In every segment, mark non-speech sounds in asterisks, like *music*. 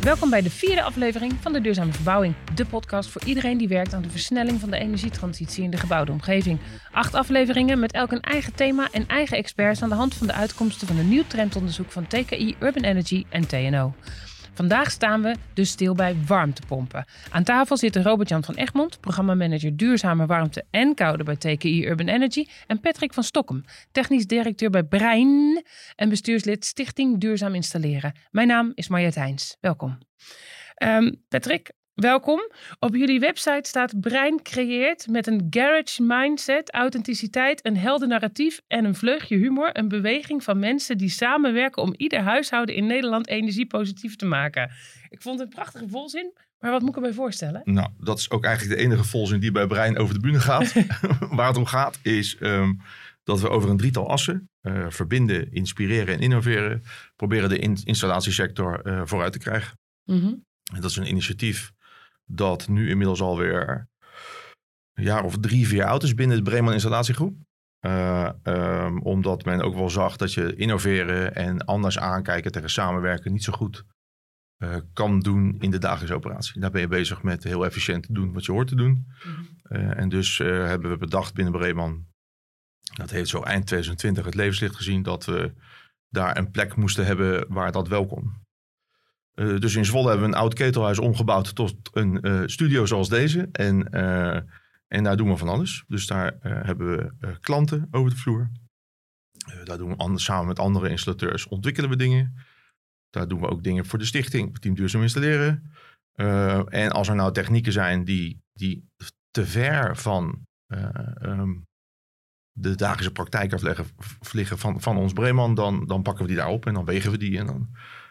Welkom bij de vierde aflevering van de Duurzame Verbouwing. De podcast voor iedereen die werkt aan de versnelling van de energietransitie in de gebouwde omgeving. Acht afleveringen met elk een eigen thema en eigen experts aan de hand van de uitkomsten van een nieuw trendonderzoek van TKI Urban Energy en TNO. Vandaag staan we dus stil bij warmtepompen. Aan tafel zitten Robert-Jan van Egmond, programmamanager duurzame warmte en koude bij TKI Urban Energy. En Patrick van Stokkem, technisch directeur bij Brein en bestuurslid Stichting Duurzaam Installeren. Mijn naam is Marjet Heijns. Welkom. Ehm, Patrick, Welkom. Op jullie website staat Brein creëert met een garage mindset, authenticiteit, een helder narratief en een vleugje humor een beweging van mensen die samenwerken om ieder huishouden in Nederland energiepositief te maken. Ik vond het een prachtige volzin, maar wat moet ik erbij voorstellen? Nou, dat is ook eigenlijk de enige volzin die bij Brein over de bühne gaat. *laughs* Waar het om gaat is ehm, dat we over een drietal assen, uh, verbinden, inspireren en innoveren, proberen de installatiesector uh, vooruit te krijgen. Mm -hmm. En dat is een initiatief dat nu inmiddels alweer een jaar of drie, vier oud is binnen de Bremen installatiegroep. Uh, um, omdat men ook wel zag dat je innoveren en anders aankijken tegen samenwerken niet zo goed uh, kan doen in de dagelijkse operatie. Daar ben je bezig met heel efficiënt te doen wat je hoort te doen. Mm-hmm. Uh, en dus hebben we bedacht binnen Bremen, dat heeft zo eind 2020 het levenslicht gezien, dat we daar een plek moesten hebben waar dat wel kon. Uh, dus in Zwolle hebben we een oud ketelhuis omgebouwd tot een uh, studio zoals deze. En, uh, en daar doen we van alles. Dus daar hebben we klanten over de vloer. daar doen we anders, samen met andere installateurs ontwikkelen we dingen. Daar doen we ook dingen voor de stichting, Team Duurzaam Installeren. en als er nou technieken zijn die, die te ver van um, de dagelijkse praktijk afleggen vliegen van, van ons Breeman, dan, dan pakken we die daar op en dan wegen we die. En dan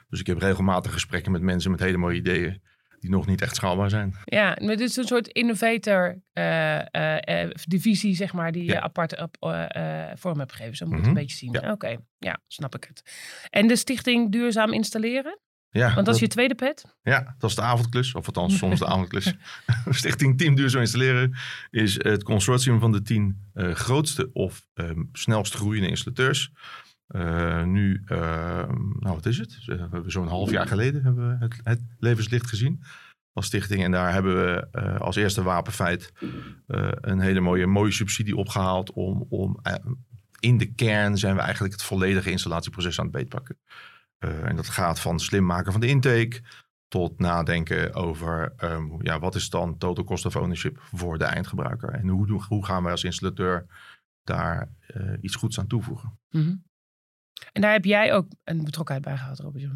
dus ik heb regelmatig gesprekken met mensen met hele mooie ideeën die nog niet echt schaalbaar zijn. Ja, maar dit is een soort innovator uh, uh, divisie, zeg maar, die je apart op, vorm hebt gegeven. Zo moet mm -hmm. het een beetje zien. Ja. Oké, ja, snap ik het. En de stichting Duurzaam Installeren? Ja, Want dat is je tweede pet? Ja, dat is de avondklus, of althans *laughs* soms de avondklus. *laughs* Stichting Team Duurzaam Installeren is het consortium van de tien grootste of um, snelst groeiende installateurs. Uh, nu, uh, nou wat is het? We zo'n half jaar geleden hebben we het, het, levenslicht gezien als stichting. En daar hebben we uh, als eerste wapenfeit een hele mooie, mooie subsidie opgehaald. Om, om in de kern zijn we eigenlijk het volledige installatieproces aan het beetpakken. en dat gaat van slim maken van de intake tot nadenken over um, ja, wat is dan total cost of ownership voor de eindgebruiker. En hoe, hoe gaan wij als installateur daar iets goeds aan toevoegen. Mm. En daar heb jij ook een betrokkenheid bij gehad, Robert.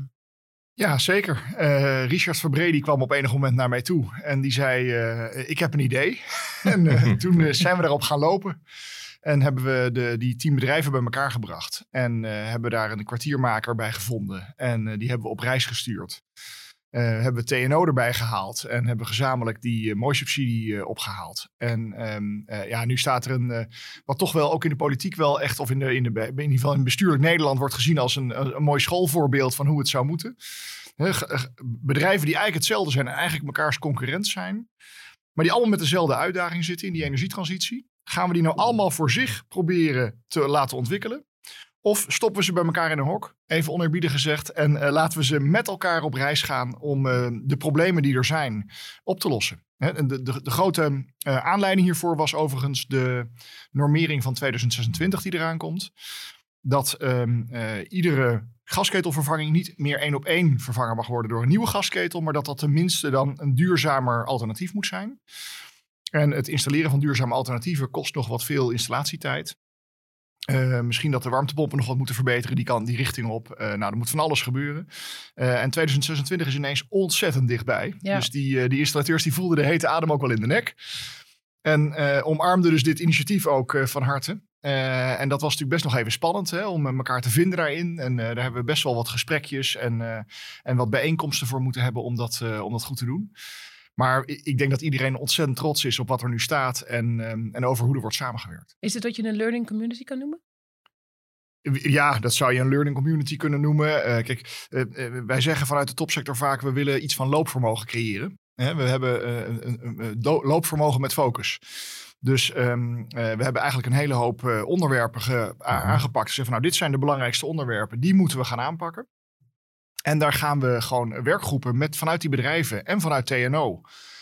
Ja, zeker. Uh, Richard Verbree kwam op enig moment naar mij toe en die zei: uh, Ik heb een idee. *laughs* en uh, *laughs* toen zijn we daarop gaan lopen. En hebben we de, die tien bedrijven bij elkaar gebracht. En hebben daar een kwartiermaker bij gevonden. En die hebben we op reis gestuurd. Uh, hebben we TNO erbij gehaald en hebben gezamenlijk die uh, mooie subsidie uh, opgehaald. En um, ja, nu staat er een, wat toch wel ook in de politiek wel echt, of in, de, in, de, in ieder geval in bestuurlijk Nederland wordt gezien als een, een, een mooi schoolvoorbeeld van hoe het zou moeten. bedrijven die eigenlijk hetzelfde zijn en eigenlijk mekaars concurrent zijn, maar die allemaal met dezelfde uitdaging zitten in die energietransitie. Gaan we die nou allemaal voor zich proberen te laten ontwikkelen? Of stoppen we ze bij elkaar in een hok, even oneerbiedig gezegd, en uh, laten we ze met elkaar op reis gaan om uh, de problemen die er zijn op te lossen. De, de, de, grote uh, aanleiding hiervoor was overigens de normering van 2026 die eraan komt. Dat um, iedere gasketelvervanging niet meer één op één vervangen mag worden door een nieuwe gasketel, maar dat dat tenminste dan een duurzamer alternatief moet zijn. En het installeren van duurzame alternatieven kost nog wat veel installatietijd. Uh, misschien dat de warmtepompen nog wat moeten verbeteren. Die kan die richting op. Uh, nou, er moet van alles gebeuren. Uh, en 2026 is ineens ontzettend dichtbij. Ja. Dus die, die installateurs die voelden de hete adem ook wel in de nek. En omarmden dus dit initiatief ook van harte. en dat was natuurlijk best nog even spannend hè, om elkaar te vinden daarin. En daar hebben we best wel wat gesprekjes en, en wat bijeenkomsten voor moeten hebben om dat, om dat goed te doen. Maar ik denk dat iedereen ontzettend trots is op wat er nu staat en, um, en over hoe er wordt samengewerkt. Is het wat je een learning community kan noemen? Ja, dat zou je een learning community kunnen noemen. Uh, kijk, uh, uh, wij zeggen vanuit de topsector vaak, we willen iets van loopvermogen creëren. Hè, we hebben uh, een, een, een, loopvermogen met focus. Dus um, uh, we hebben eigenlijk een hele hoop uh, onderwerpen ge, aangepakt. Zeggen van nou, dit zijn de belangrijkste onderwerpen, die moeten we gaan aanpakken. En daar gaan we gewoon werkgroepen met, vanuit die bedrijven en vanuit TNO,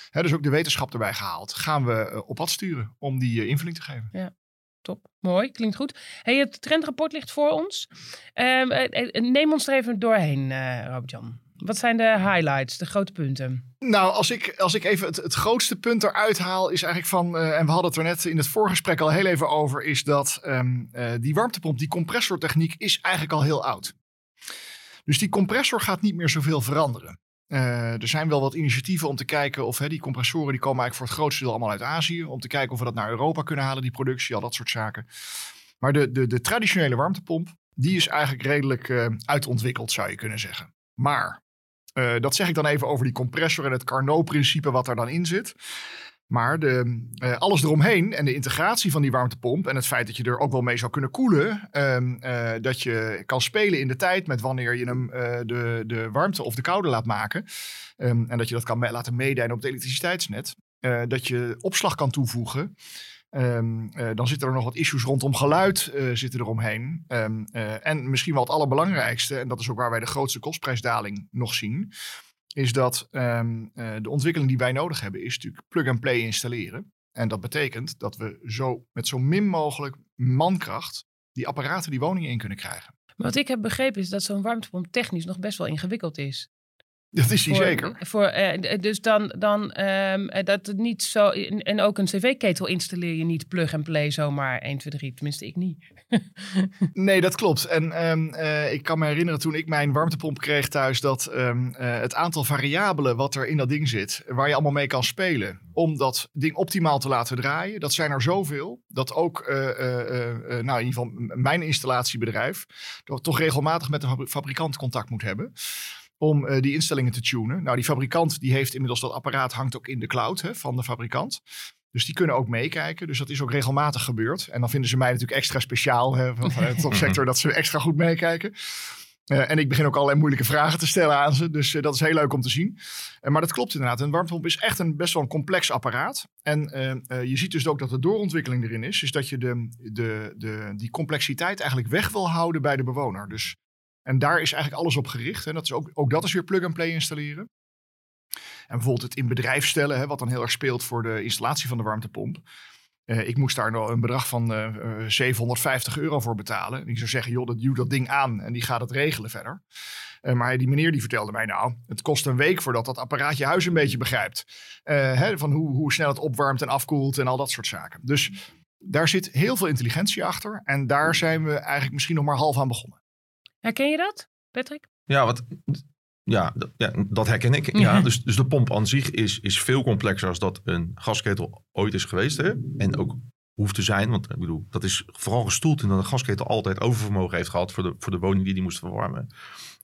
hè, dus ook de wetenschap erbij gehaald, gaan we op pad sturen om die invulling te geven. Ja. Top, mooi, klinkt goed. Hey, het trendrapport ligt voor ons. Um, neem ons er even doorheen, uh, Robert-Jan. Wat zijn de highlights, de grote punten? Nou, als ik, als ik even het, het grootste punt eruit haal, is eigenlijk van, uh, en we hadden het er net in het voorgesprek al heel even over, is dat um, uh, die warmtepomp, die compressortechniek, is eigenlijk al heel oud. Dus die compressor gaat niet meer zoveel veranderen. Uh, er zijn wel wat initiatieven om te kijken of hè, die compressoren die komen eigenlijk voor het grootste deel allemaal uit Azië. Om te kijken of we dat naar Europa kunnen halen, die productie, al dat soort zaken. Maar de, de, de traditionele warmtepomp, die is eigenlijk redelijk uh, uitontwikkeld, zou je kunnen zeggen. Maar uh, dat zeg ik dan even over die compressor en het Carnot-principe wat er dan in zit. Maar de, uh, alles eromheen en de integratie van die warmtepomp en het feit dat je er ook wel mee zou kunnen koelen, um, uh, dat je kan spelen in de tijd met wanneer je hem uh, de, de warmte of de koude laat maken. Um, en dat je dat kan laten meedijnen op het elektriciteitsnet. dat je opslag kan toevoegen. Um, dan zitten er nog wat issues rondom geluid zitten eromheen. en misschien wel het allerbelangrijkste, en dat is ook waar wij de grootste kostprijsdaling nog zien is dat um, uh, de ontwikkeling die wij nodig hebben, is natuurlijk plug-and-play installeren. En dat betekent dat we zo met zo min mogelijk mankracht die apparaten die woningen in kunnen krijgen. Wat ik heb begrepen is dat zo'n warmtepomp technisch nog best wel ingewikkeld is. Dat is hij zeker. Voor, uh, dus dan, dan um, dat het niet zo. En ook een cv-ketel installeer je niet plug and play zomaar 1, 2, 3. Tenminste, ik niet. *laughs* nee, dat klopt. En um, uh, ik kan me herinneren toen ik mijn warmtepomp kreeg thuis, dat um, uh, het aantal variabelen wat er in dat ding zit, waar je allemaal mee kan spelen, om dat ding optimaal te laten draaien, dat zijn er zoveel dat ook, nou in ieder geval mijn installatiebedrijf, toch regelmatig met de fabrikant contact moet hebben om uh, die instellingen te tunen. Nou, die fabrikant die heeft inmiddels dat apparaat hangt ook in de cloud hè, van de fabrikant. Dus die kunnen ook meekijken. Dus dat is ook regelmatig gebeurd. En dan vinden ze mij natuurlijk extra speciaal hè, van, *laughs* van de topsector dat ze extra goed meekijken. Uh, en ik begin ook allerlei moeilijke vragen te stellen aan ze. Dus uh, dat is heel leuk om te zien. Uh, maar dat klopt inderdaad. Een warmtepomp is echt een best wel een complex apparaat. En je ziet dus ook dat de doorontwikkeling erin is. Is dat je de, de, de, die complexiteit eigenlijk weg wil houden bij de bewoner. Dus en daar is eigenlijk alles op gericht. En dat is ook, ook dat is weer plug-and-play installeren. En bijvoorbeeld het in bedrijf stellen, hè, wat dan heel erg speelt voor de installatie van de warmtepomp. Uh, ik moest daar een bedrag van uh, uh, 750 euro voor betalen. En ik zou zeggen, joh, dat duwt dat ding aan en die gaat het regelen verder. Maar die meneer die vertelde mij, nou, het kost een week voordat dat apparaat je huis een beetje begrijpt. Hè, van hoe, hoe snel het opwarmt en afkoelt en al dat soort zaken. Dus daar zit heel veel intelligentie achter. En daar zijn we eigenlijk misschien nog maar half aan begonnen. Herken je dat, Patrick? Ja, wat, ja, ja, dat herken ik. Ja, dus, dus de pomp aan zich is, is veel complexer als dat een gasketel ooit is geweest. Hè? En ook hoeft te zijn. Want ik bedoel, dat is vooral gestoeld in dat een gasketel altijd oververmogen heeft gehad voor de, voor de woning die die moest verwarmen.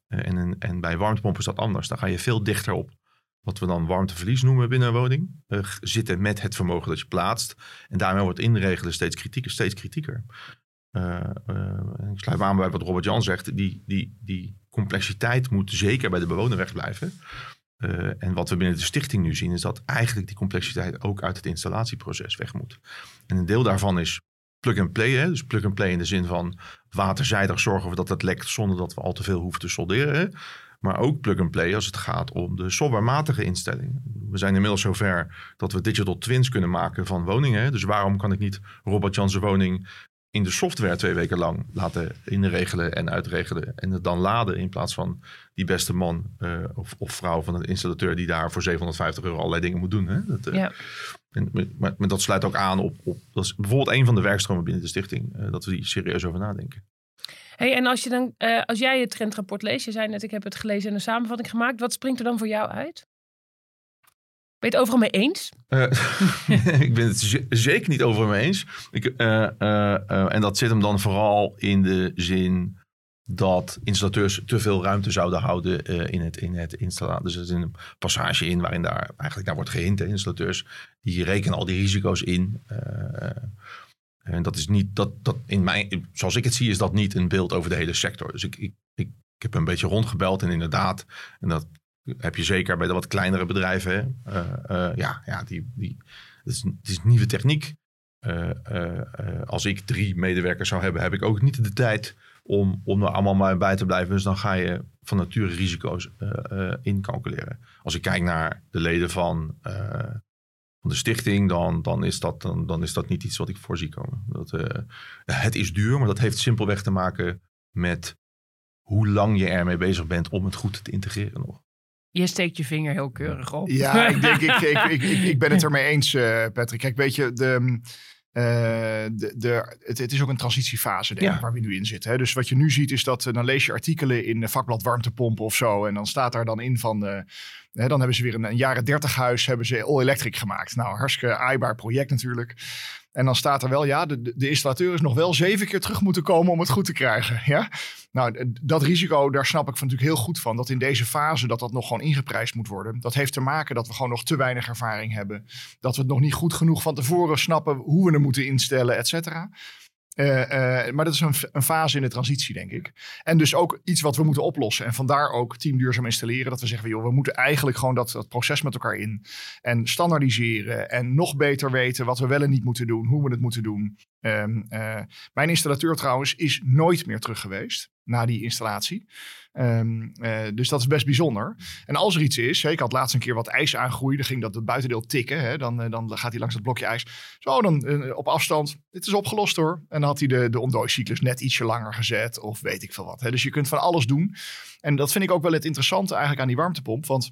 Uh, en, en bij warmtepompen is dat anders. Dan ga je veel dichter op wat we dan warmteverlies noemen binnen een woning. Uh, zitten met het vermogen dat je plaatst. En daarmee wordt inregelen steeds kritieker, steeds kritieker. Uh, uh, ik sluit aan bij wat Robert Jan zegt. Die, die, die complexiteit moet zeker bij de bewoner wegblijven. Uh, en wat we binnen de stichting nu zien, is dat eigenlijk die complexiteit ook uit het installatieproces weg moet. En een deel daarvan is plug-and-play. Hè? Dus plug-and-play in de zin van waterzijdig zorgen we dat het lekt zonder dat we al te veel hoeven te solderen. Maar ook plug-and-play als het gaat om de softwarematige instelling. We zijn inmiddels zover dat we digital twins kunnen maken van woningen. Dus waarom kan ik niet Robert Jansen woning in de software twee weken lang laten inregelen en uitregelen. En het dan laden in plaats van die beste man uh, of, of, vrouw van een installateur die daar voor 750 euro allerlei dingen moet doen. Hè? Dat, uh, ja. en, maar, maar, dat sluit ook aan op, op, dat is bijvoorbeeld een van de werkstromen binnen de stichting, uh, dat we die serieus over nadenken. Hey, en als, je dan, als jij het trendrapport leest, je zei net ik heb het gelezen en een samenvatting gemaakt, wat springt er dan voor jou uit? Ben je het overal mee eens? Uh, *laughs* ik ben het zeker niet overal mee eens. Ik, uh, uh, en dat zit hem dan vooral in de zin dat installateurs te veel ruimte zouden houden in het, in het installatie. Dus er zit een passage in waarin daar eigenlijk naar wordt gehint. Installateurs die rekenen al die risico's in. en dat is niet, dat, dat in mijn, zoals ik het zie, is dat niet een beeld over de hele sector. Dus ik, ik, ik, ik heb een beetje rondgebeld en inderdaad, en dat heb je zeker bij de wat kleinere bedrijven. Hè? Uh, ja, ja die, die, het, is, het is nieuwe techniek. als ik drie medewerkers zou hebben, heb ik ook niet de tijd om, om er allemaal bij te blijven. Dus dan ga je van nature risico's incalculeren. Als ik kijk naar de leden van, van de stichting, dan, dan, is dat, dan is dat niet iets wat ik voorzie komen. Dat, het is duur, maar dat heeft simpelweg te maken met hoe lang je ermee bezig bent om het goed te integreren nog. Je steekt je vinger heel keurig op. Ja, *laughs* ik, denk, ik, ik, ik, ik, ben het ermee eens, uh, Patrick. Kijk, weet je, de, uh, de, de, het, het, is ook een transitiefase denk ik, waar we nu in zitten. Hè? Dus wat je nu ziet is dat, uh, dan lees je artikelen in vakblad warmtepompen of zo. En dan staat daar dan in van, hè, dan hebben ze weer een, een jaren dertig huis, hebben ze all-electric gemaakt. Nou, hartstikke aaibaar project natuurlijk. En dan staat er wel, ja, de, de installateur is nog wel zeven keer terug moeten komen om het goed te krijgen. Ja? Nou, dat risico, daar snap ik van natuurlijk heel goed van. Dat in deze fase dat dat nog gewoon ingeprijsd moet worden. Dat heeft te maken dat we gewoon nog te weinig ervaring hebben. Dat we het nog niet goed genoeg van tevoren snappen hoe we het moeten instellen, et cetera. Uh, uh, maar dat is een, een, fase in de transitie, denk ik. En dus ook iets wat we moeten oplossen. En vandaar ook team duurzaam installeren. Dat we zeggen, joh, we moeten eigenlijk gewoon dat, dat proces met elkaar in. En standaardiseren. En nog beter weten wat we wel en niet moeten doen. Hoe we het moeten doen. Um, uh, mijn installateur trouwens is nooit meer terug geweest na die installatie. Um, uh, dus dat is best bijzonder. En als er iets is, ik had laatst een keer wat ijs aangroeien, dan ging dat het buitendeel tikken. Hè, dan, uh, dan gaat hij langs het blokje ijs. Zo, dan uh, op afstand. Dit is opgelost hoor. En dan had hij de, de ontdooicyclus net ietsje langer gezet of weet ik veel wat. Hè. Dus je kunt van alles doen. En dat vind ik ook wel het interessante eigenlijk aan die warmtepomp. Want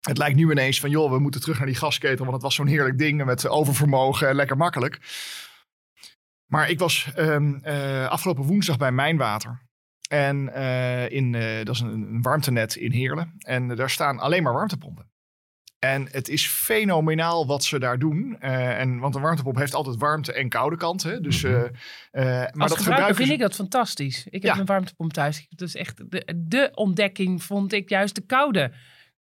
het lijkt nu ineens van, joh, we moeten terug naar die gasketel, want het was zo'n heerlijk ding met oververmogen en lekker makkelijk. Maar ik was um, afgelopen woensdag bij Mijnwater. En uh, in, uh, dat is een, een, warmtenet in Heerlen. En daar staan alleen maar warmtepompen. En het is fenomenaal wat ze daar doen. Uh, en, want een warmtepomp heeft altijd warmte en koude kanten. Dus, mm -hmm. maar Als dat gebruiken vind ik dat fantastisch. Ik heb ja. een warmtepomp thuis. Dat is echt de, de ontdekking vond ik juist de koude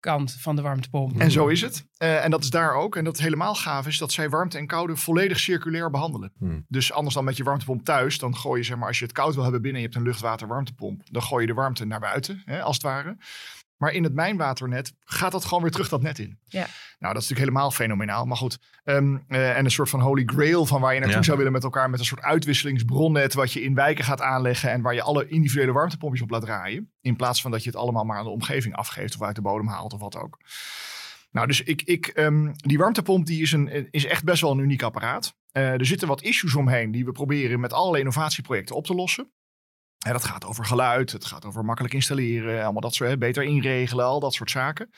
kant van de warmtepomp. En zo is het. Uh, en dat is daar ook. En dat helemaal gaaf is dat zij warmte en koude volledig circulair behandelen. Hmm. Dus anders dan met je warmtepomp thuis, dan gooi je zeg maar als je het koud wil hebben binnen en je hebt een luchtwater warmtepomp, dan gooi je de warmte naar buiten, hè, als het ware. Maar in het mijnwaternet gaat dat gewoon weer terug dat net in. Ja. Nou, dat is natuurlijk helemaal fenomenaal. Maar goed, um, uh, en een soort van holy grail van waar je naartoe ja. zou willen met elkaar. Met een soort uitwisselingsbronnet wat je in wijken gaat aanleggen. En waar je alle individuele warmtepompjes op laat draaien. In plaats van dat je het allemaal maar aan de omgeving afgeeft of uit de bodem haalt of wat ook. Nou, dus ik, ik, um, die warmtepomp die is, een, is echt best wel een uniek apparaat. Uh, er zitten wat issues omheen die we proberen met allerlei innovatieprojecten op te lossen. En dat gaat over geluid, het gaat over makkelijk installeren, allemaal dat soort, hè, beter inregelen, al dat soort zaken.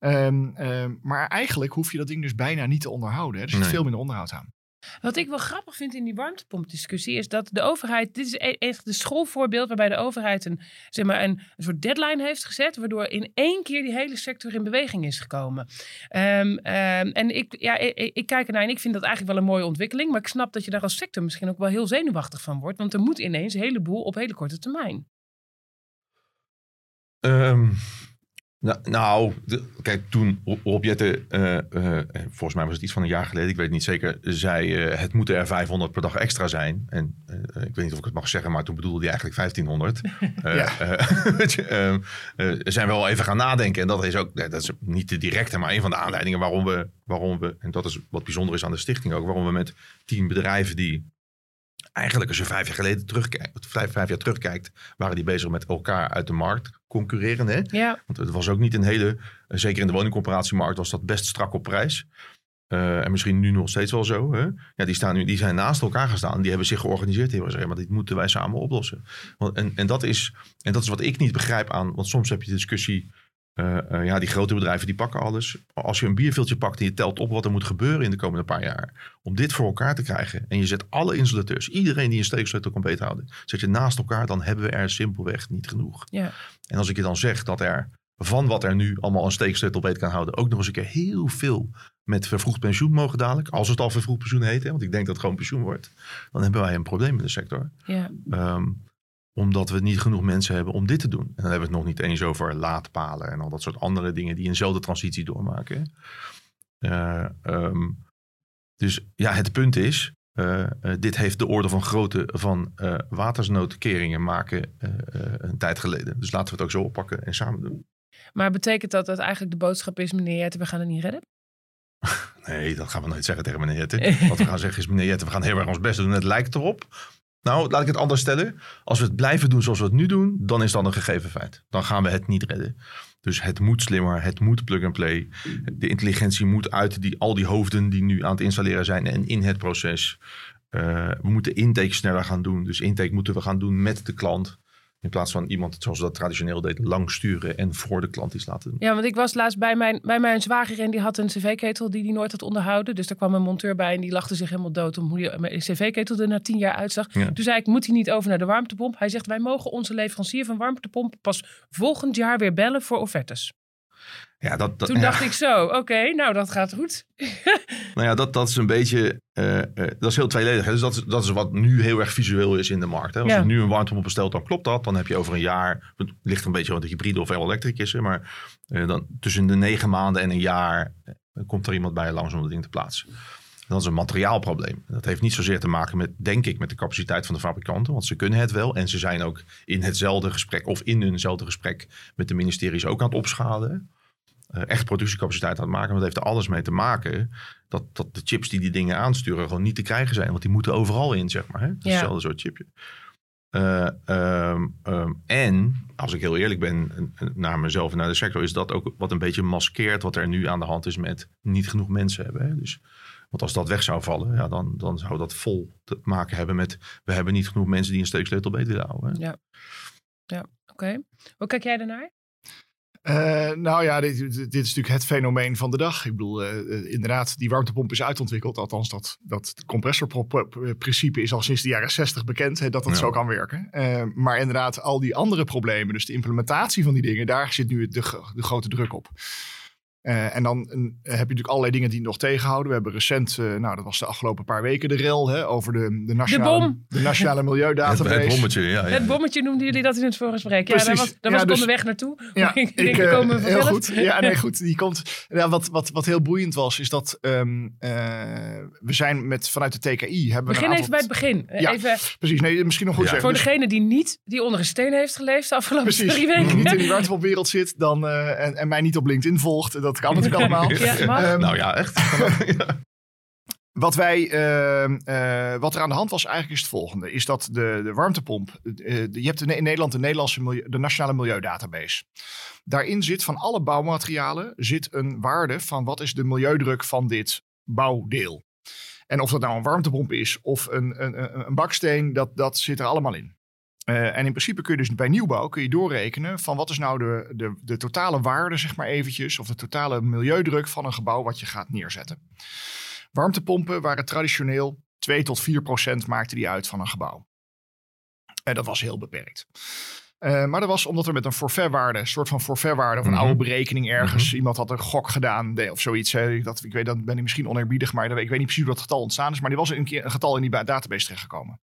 Um, um, maar eigenlijk hoef je dat ding dus bijna niet te onderhouden. Hè. Er zit nee. veel minder onderhoud aan. Wat ik wel grappig vind in die warmtepompdiscussie is dat de overheid, dit is echt de schoolvoorbeeld waarbij de overheid een, zeg maar een, soort deadline heeft gezet, waardoor in één keer die hele sector in beweging is gekomen. Um, um, en ik, ja, ik, ik, kijk ernaar en ik vind dat eigenlijk wel een mooie ontwikkeling, maar ik snap dat je daar als sector misschien ook wel heel zenuwachtig van wordt, want er moet ineens een heleboel op hele korte termijn. Um, nou, nou de, kijk, toen Rob Jette, uh, uh, volgens mij was het iets van een jaar geleden, ik weet het niet zeker, zei uh, het moeten er 500 per dag extra zijn. En ik weet niet of ik het mag zeggen, maar toen bedoelde hij eigenlijk 1500. *laughs* ja. zijn we wel even gaan nadenken. En dat is ook, dat is niet de directe, maar een van de aanleidingen waarom we, waarom we, en dat is wat bijzonder is aan de stichting ook, waarom we met tien bedrijven die eigenlijk als je vijf jaar geleden terugkijkt, vijf, vijf jaar terugkijkt, waren die bezig met elkaar uit de markt concurreren. Hè? Ja. Want het was ook niet een hele, zeker in de woningcorporatiemarkt was dat best strak op prijs. Uh, en misschien nu nog steeds wel zo. Hè? Ja, die, staan nu, die zijn naast elkaar gestaan. Die hebben zich georganiseerd. Die hebben gezegd, maar dit moeten wij samen oplossen. Want, en, en, dat is, en dat is wat ik niet begrijp aan. Want soms heb je de discussie uh, uh, ja, die grote bedrijven die pakken alles. Als je een bierveeltje pakt en je telt op wat er moet gebeuren in de komende paar jaar. Om dit voor elkaar te krijgen. En je zet alle installateurs, iedereen die een steeksleutel kan beethouden. Zet je naast elkaar, dan hebben we er simpelweg niet genoeg. Ja. En als ik je dan zeg dat er van wat er nu allemaal een steeksleutel beet kan houden. Ook nog eens een keer heel veel met vervroegd pensioen mogen dadelijk. Als het al vervroegd pensioen heet. Hè, want ik denk dat het gewoon pensioen wordt. Dan hebben wij een probleem in de sector. Ja. Um, omdat we niet genoeg mensen hebben om dit te doen. En dan hebben we het nog niet eens over laadpalen en al dat soort andere dingen die eenzelfde transitie doormaken. Uh, um, dus ja, het punt is, uh, uh, dit heeft de orde van grootte van watersnoodkeringen maken een tijd geleden. Dus laten we het ook zo oppakken en samen doen. Maar betekent dat dat eigenlijk de boodschap is, meneer Jetten, we gaan het niet redden? *laughs* Nee, dat gaan we nooit zeggen tegen meneer Jetten. Wat we gaan *laughs* zeggen is, meneer Jetten, we gaan heel erg ons best doen. Het lijkt erop. Nou, laat ik het anders stellen. Als we het blijven doen zoals we het nu doen, dan is dat een gegeven feit. Dan gaan we het niet redden. Dus het moet slimmer, het moet plug-and-play. De intelligentie moet uit die, al die hoofden die nu aan het installeren zijn en in het proces. Uh, we moeten intake sneller gaan doen. Dus intake moeten we gaan doen met de klant. In plaats van iemand, zoals we dat traditioneel deed, lang sturen en voor de klant iets laten doen. Ja, want ik was laatst bij mijn, bij mijn zwager en die had een cv-ketel die hij nooit had onderhouden. Dus daar kwam een monteur bij en die lachte zich helemaal dood om hoe die cv-ketel er na tien jaar uitzag. Toen zei ik, moet hij niet over naar de warmtepomp? Hij zegt, wij mogen onze leverancier van warmtepomp pas volgend jaar weer bellen voor offertes. Ja, dat, dat, Toen dacht ik zo, oké, nou dat gaat goed. *laughs* nou ja, dat, dat is een beetje, uh, uh, dat is heel tweeledig. Hè? Dus dat is, dat is wat nu heel erg visueel is in de markt. Hè? Als ja. je nu een warmtepomp bestelt, dan klopt dat. Dan heb je over een jaar, het ligt een beetje wat de hybride of elektrisch is. Maar uh, dan, tussen de negen maanden en een jaar komt er iemand bij langs om dat ding te plaatsen. Dat is een materiaalprobleem. Dat heeft niet zozeer te maken met, denk ik, met de capaciteit van de fabrikanten. Want ze kunnen het wel. En ze zijn ook in hetzelfde gesprek of in hunzelfde gesprek met de ministeries ook aan het opschalen echt productiecapaciteit aan het maken. Want het heeft er alles mee te maken dat, dat de chips die die dingen aansturen gewoon niet te krijgen zijn. Want die moeten overal in, zeg maar. Hè? Ja. Hetzelfde soort chipje. Uh, um, um, en, als ik heel eerlijk ben naar mezelf en naar de sector, is dat ook wat een beetje maskeert wat er nu aan de hand is met niet genoeg mensen hebben. Hè? Dus, want als dat weg zou vallen, ja, dan, dan zou dat vol te maken hebben met we hebben niet genoeg mensen die een steeksleutel beter houden. Hè? Ja, ja oké. Okay. Hoe kijk jij daarnaar? Uh, nou ja, dit, dit, is natuurlijk het fenomeen van de dag. Ik bedoel, uh, inderdaad, die warmtepomp is uitontwikkeld. Althans, dat, dat compressorprincipe is al sinds de jaren 60 bekend, hè, dat dat ja. zo kan werken. Uh, maar inderdaad, al die andere problemen, dus de implementatie van die dingen, daar zit nu de, de grote druk op. Uh, en dan uh, heb je natuurlijk allerlei dingen die nog tegenhouden. We hebben recent, uh, nou dat was de afgelopen paar weken, de rel hè, over de, de, nationale, de, de nationale milieudatabase. Het, het, bommetje, ja, ja. Het bommetje noemden jullie dat in het voorgesprek. Ja, daar was, daar was ja, dus, onderweg naartoe. Ja, *laughs* ik, ik denk, komen heel goed. Ja, nee, *laughs* goed. Die komt, ja, wat, wat, wat heel boeiend was, is dat um, we zijn met, vanuit de TKI... Hebben begin even bij het begin. Ja, even, precies. Nee, misschien nog goed zeggen. Voor degene die niet, die onder een steen heeft geleefd de afgelopen precies, drie weken. die niet in die warmtepopwereld zit dan, en, en mij niet op LinkedIn volgt. Dat kan natuurlijk allemaal. *laughs* Ja, um, nou ja, echt. *laughs* Wat, wij, uh, uh, wat er aan de hand was eigenlijk is het volgende. Is dat de, de warmtepomp. Uh, je hebt in Nederland de, Nederlandse milieu, de Nationale Milieudatabase. Daarin zit van alle bouwmaterialen zit een waarde van wat is de milieudruk van dit bouwdeel. En of dat nou een warmtepomp is of een, een, een baksteen, dat, dat zit er allemaal in. Uh, en in principe kun je dus bij nieuwbouw kun je doorrekenen van wat is nou de, de, de totale waarde, zeg maar eventjes, of de totale milieudruk van een gebouw wat je gaat neerzetten. Warmtepompen waren traditioneel 2 tot 4 procent maakten die uit van een gebouw. En dat was heel beperkt. Uh, maar dat was omdat er met een forfaitwaarde, een soort van forfaitwaarde of een mm -hmm. oude berekening ergens, mm -hmm. iemand had een gok gedaan nee, of zoiets. Hè, dat, ik weet, dan ben ik misschien oneerbiedig, maar ik weet niet precies hoe dat getal ontstaan is. Maar die was een, keer, een getal in die database terechtgekomen.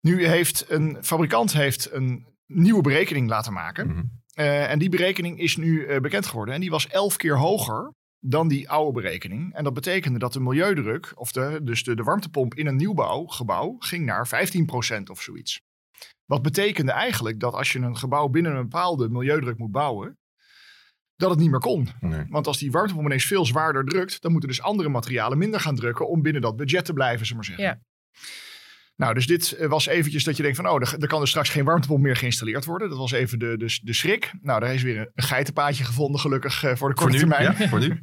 Nu heeft een fabrikant heeft een nieuwe berekening laten maken. Mhm. Mm -hmm. uh, en die berekening is nu uh, bekend geworden. En die was elf keer hoger dan die oude berekening. En dat betekende dat de milieudruk, of de, dus de, de warmtepomp in een nieuwbouwgebouw, ging naar 15% of zoiets. Wat betekende eigenlijk dat als je een gebouw binnen een bepaalde milieudruk moet bouwen, dat het niet meer kon. Nee. Want als die warmtepomp ineens veel zwaarder drukt, dan moeten dus andere materialen minder gaan drukken om binnen dat budget te blijven, zullen maar zeggen. Ja. Nou, dus dit was eventjes dat je denkt van, oh, er, er kan dus straks geen warmtepomp meer geïnstalleerd worden. Dat was even de, de, de schrik. Nou, daar is weer een geitenpaadje gevonden, gelukkig, uh, voor de korte voor nu, termijn. Ja, voor nu.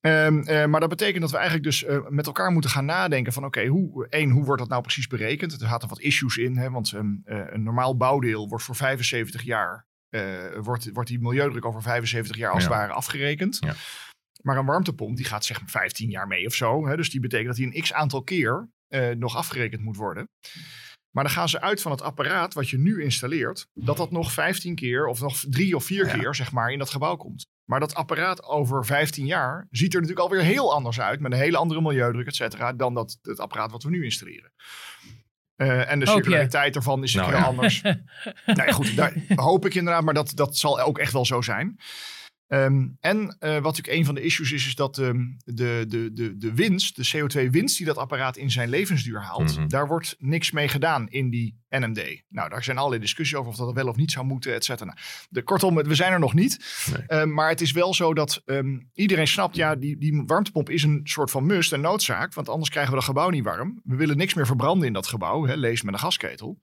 um, *laughs* uh, maar dat betekent dat we eigenlijk dus uh, met elkaar moeten gaan nadenken van, oké, okay, hoe, één, hoe wordt dat nou precies berekend? Er zaten wat issues in, hè, want um, een normaal bouwdeel wordt voor 75 jaar, wordt, wordt die milieudruk over 75 jaar als het ware afgerekend. Ja. Maar een warmtepomp die gaat zeg maar 15 jaar mee of zo. Hè? Dus die betekent dat die een x aantal keer uh, nog afgerekend moet worden. Maar dan gaan ze uit van het apparaat wat je nu installeert, dat dat nog 15 keer of nog drie of vier Ja. keer zeg maar in dat gebouw komt. Maar dat apparaat over 15 jaar ziet er natuurlijk alweer heel anders uit, met een hele andere milieudruk, et cetera, dan dat, het apparaat wat we nu installeren. Uh, en de circulariteit ervan is Nou, heel ja. anders. *laughs* ja, goed, daar hoop ik inderdaad, maar dat, dat zal ook echt wel zo zijn. Ehm, en uh, wat natuurlijk een van de issues is, is dat um, de, de, de, de winst, de CO2-winst die dat apparaat in zijn levensduur haalt, Mhm. daar wordt niks mee gedaan in die NMD. Nou, daar zijn allerlei discussies over of dat wel of niet zou moeten, et cetera. Nou, de, kortom, we zijn er nog niet. Nee. Ehm, maar het is wel zo dat ehm, iedereen snapt, ja, die, die warmtepomp is een soort van must en noodzaak, want anders krijgen we dat gebouw niet warm. We willen niks meer verbranden in dat gebouw, hè, lees met een gasketel.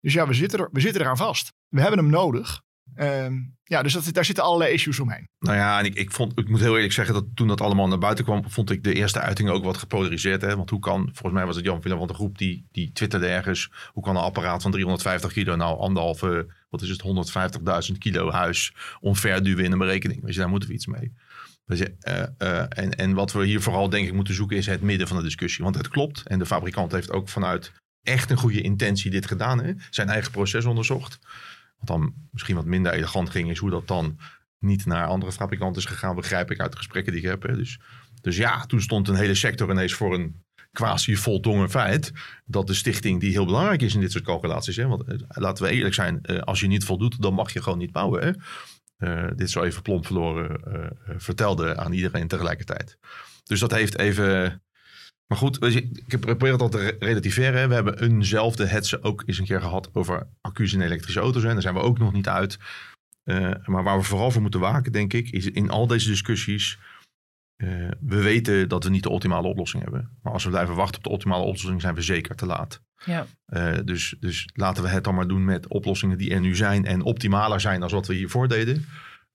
Dus ja, we zitten, er, we zitten eraan vast. We hebben hem nodig. Ehm, ja, dus daar zitten allerlei issues omheen. Nou ja, en ik, ik, vond, ik moet heel eerlijk zeggen dat toen dat allemaal naar buiten kwam, vond ik de eerste uiting ook wat gepolariseerd. Hè? Want hoe kan, volgens mij was het Jan Willem van de groep die, die twitterde ergens, hoe kan een apparaat van 350 kilo nou anderhalve, wat is het, 150.000 kilo huis omverduwen in een berekening? Weet je, daar moeten we iets mee. Uh, uh, en, en wat we hier vooral denk ik moeten zoeken is het midden van de discussie. Want het klopt en de fabrikant heeft ook vanuit echt een goede intentie dit gedaan. Hè? Zijn eigen proces onderzocht. Wat dan misschien wat minder elegant ging, is hoe dat dan niet naar andere fabrikanten is gegaan, begrijp ik uit de gesprekken die ik heb. Hè. Dus, dus ja, toen stond een hele sector ineens voor een quasi voldongen feit dat de stichting die heel belangrijk is in dit soort calculaties. Hè, want laten we eerlijk zijn, als je niet voldoet, dan mag je gewoon niet bouwen. Uh, dit zo even plomp verloren vertelde aan iedereen tegelijkertijd. Dus dat heeft even. Maar goed, ik probeer het al te relativeren. We hebben eenzelfde hetze ook eens een keer gehad over accu's in elektrische auto's. En daar zijn we ook nog niet uit. Uh, maar waar we vooral voor moeten waken, denk ik, is in al deze discussies. Uh, we weten dat we niet de optimale oplossing hebben. Maar als we blijven wachten op de optimale oplossing, zijn we zeker te laat. Ja. Uh, dus, dus laten we het dan maar doen met oplossingen die er nu zijn en optimaler zijn dan wat we hiervoor deden.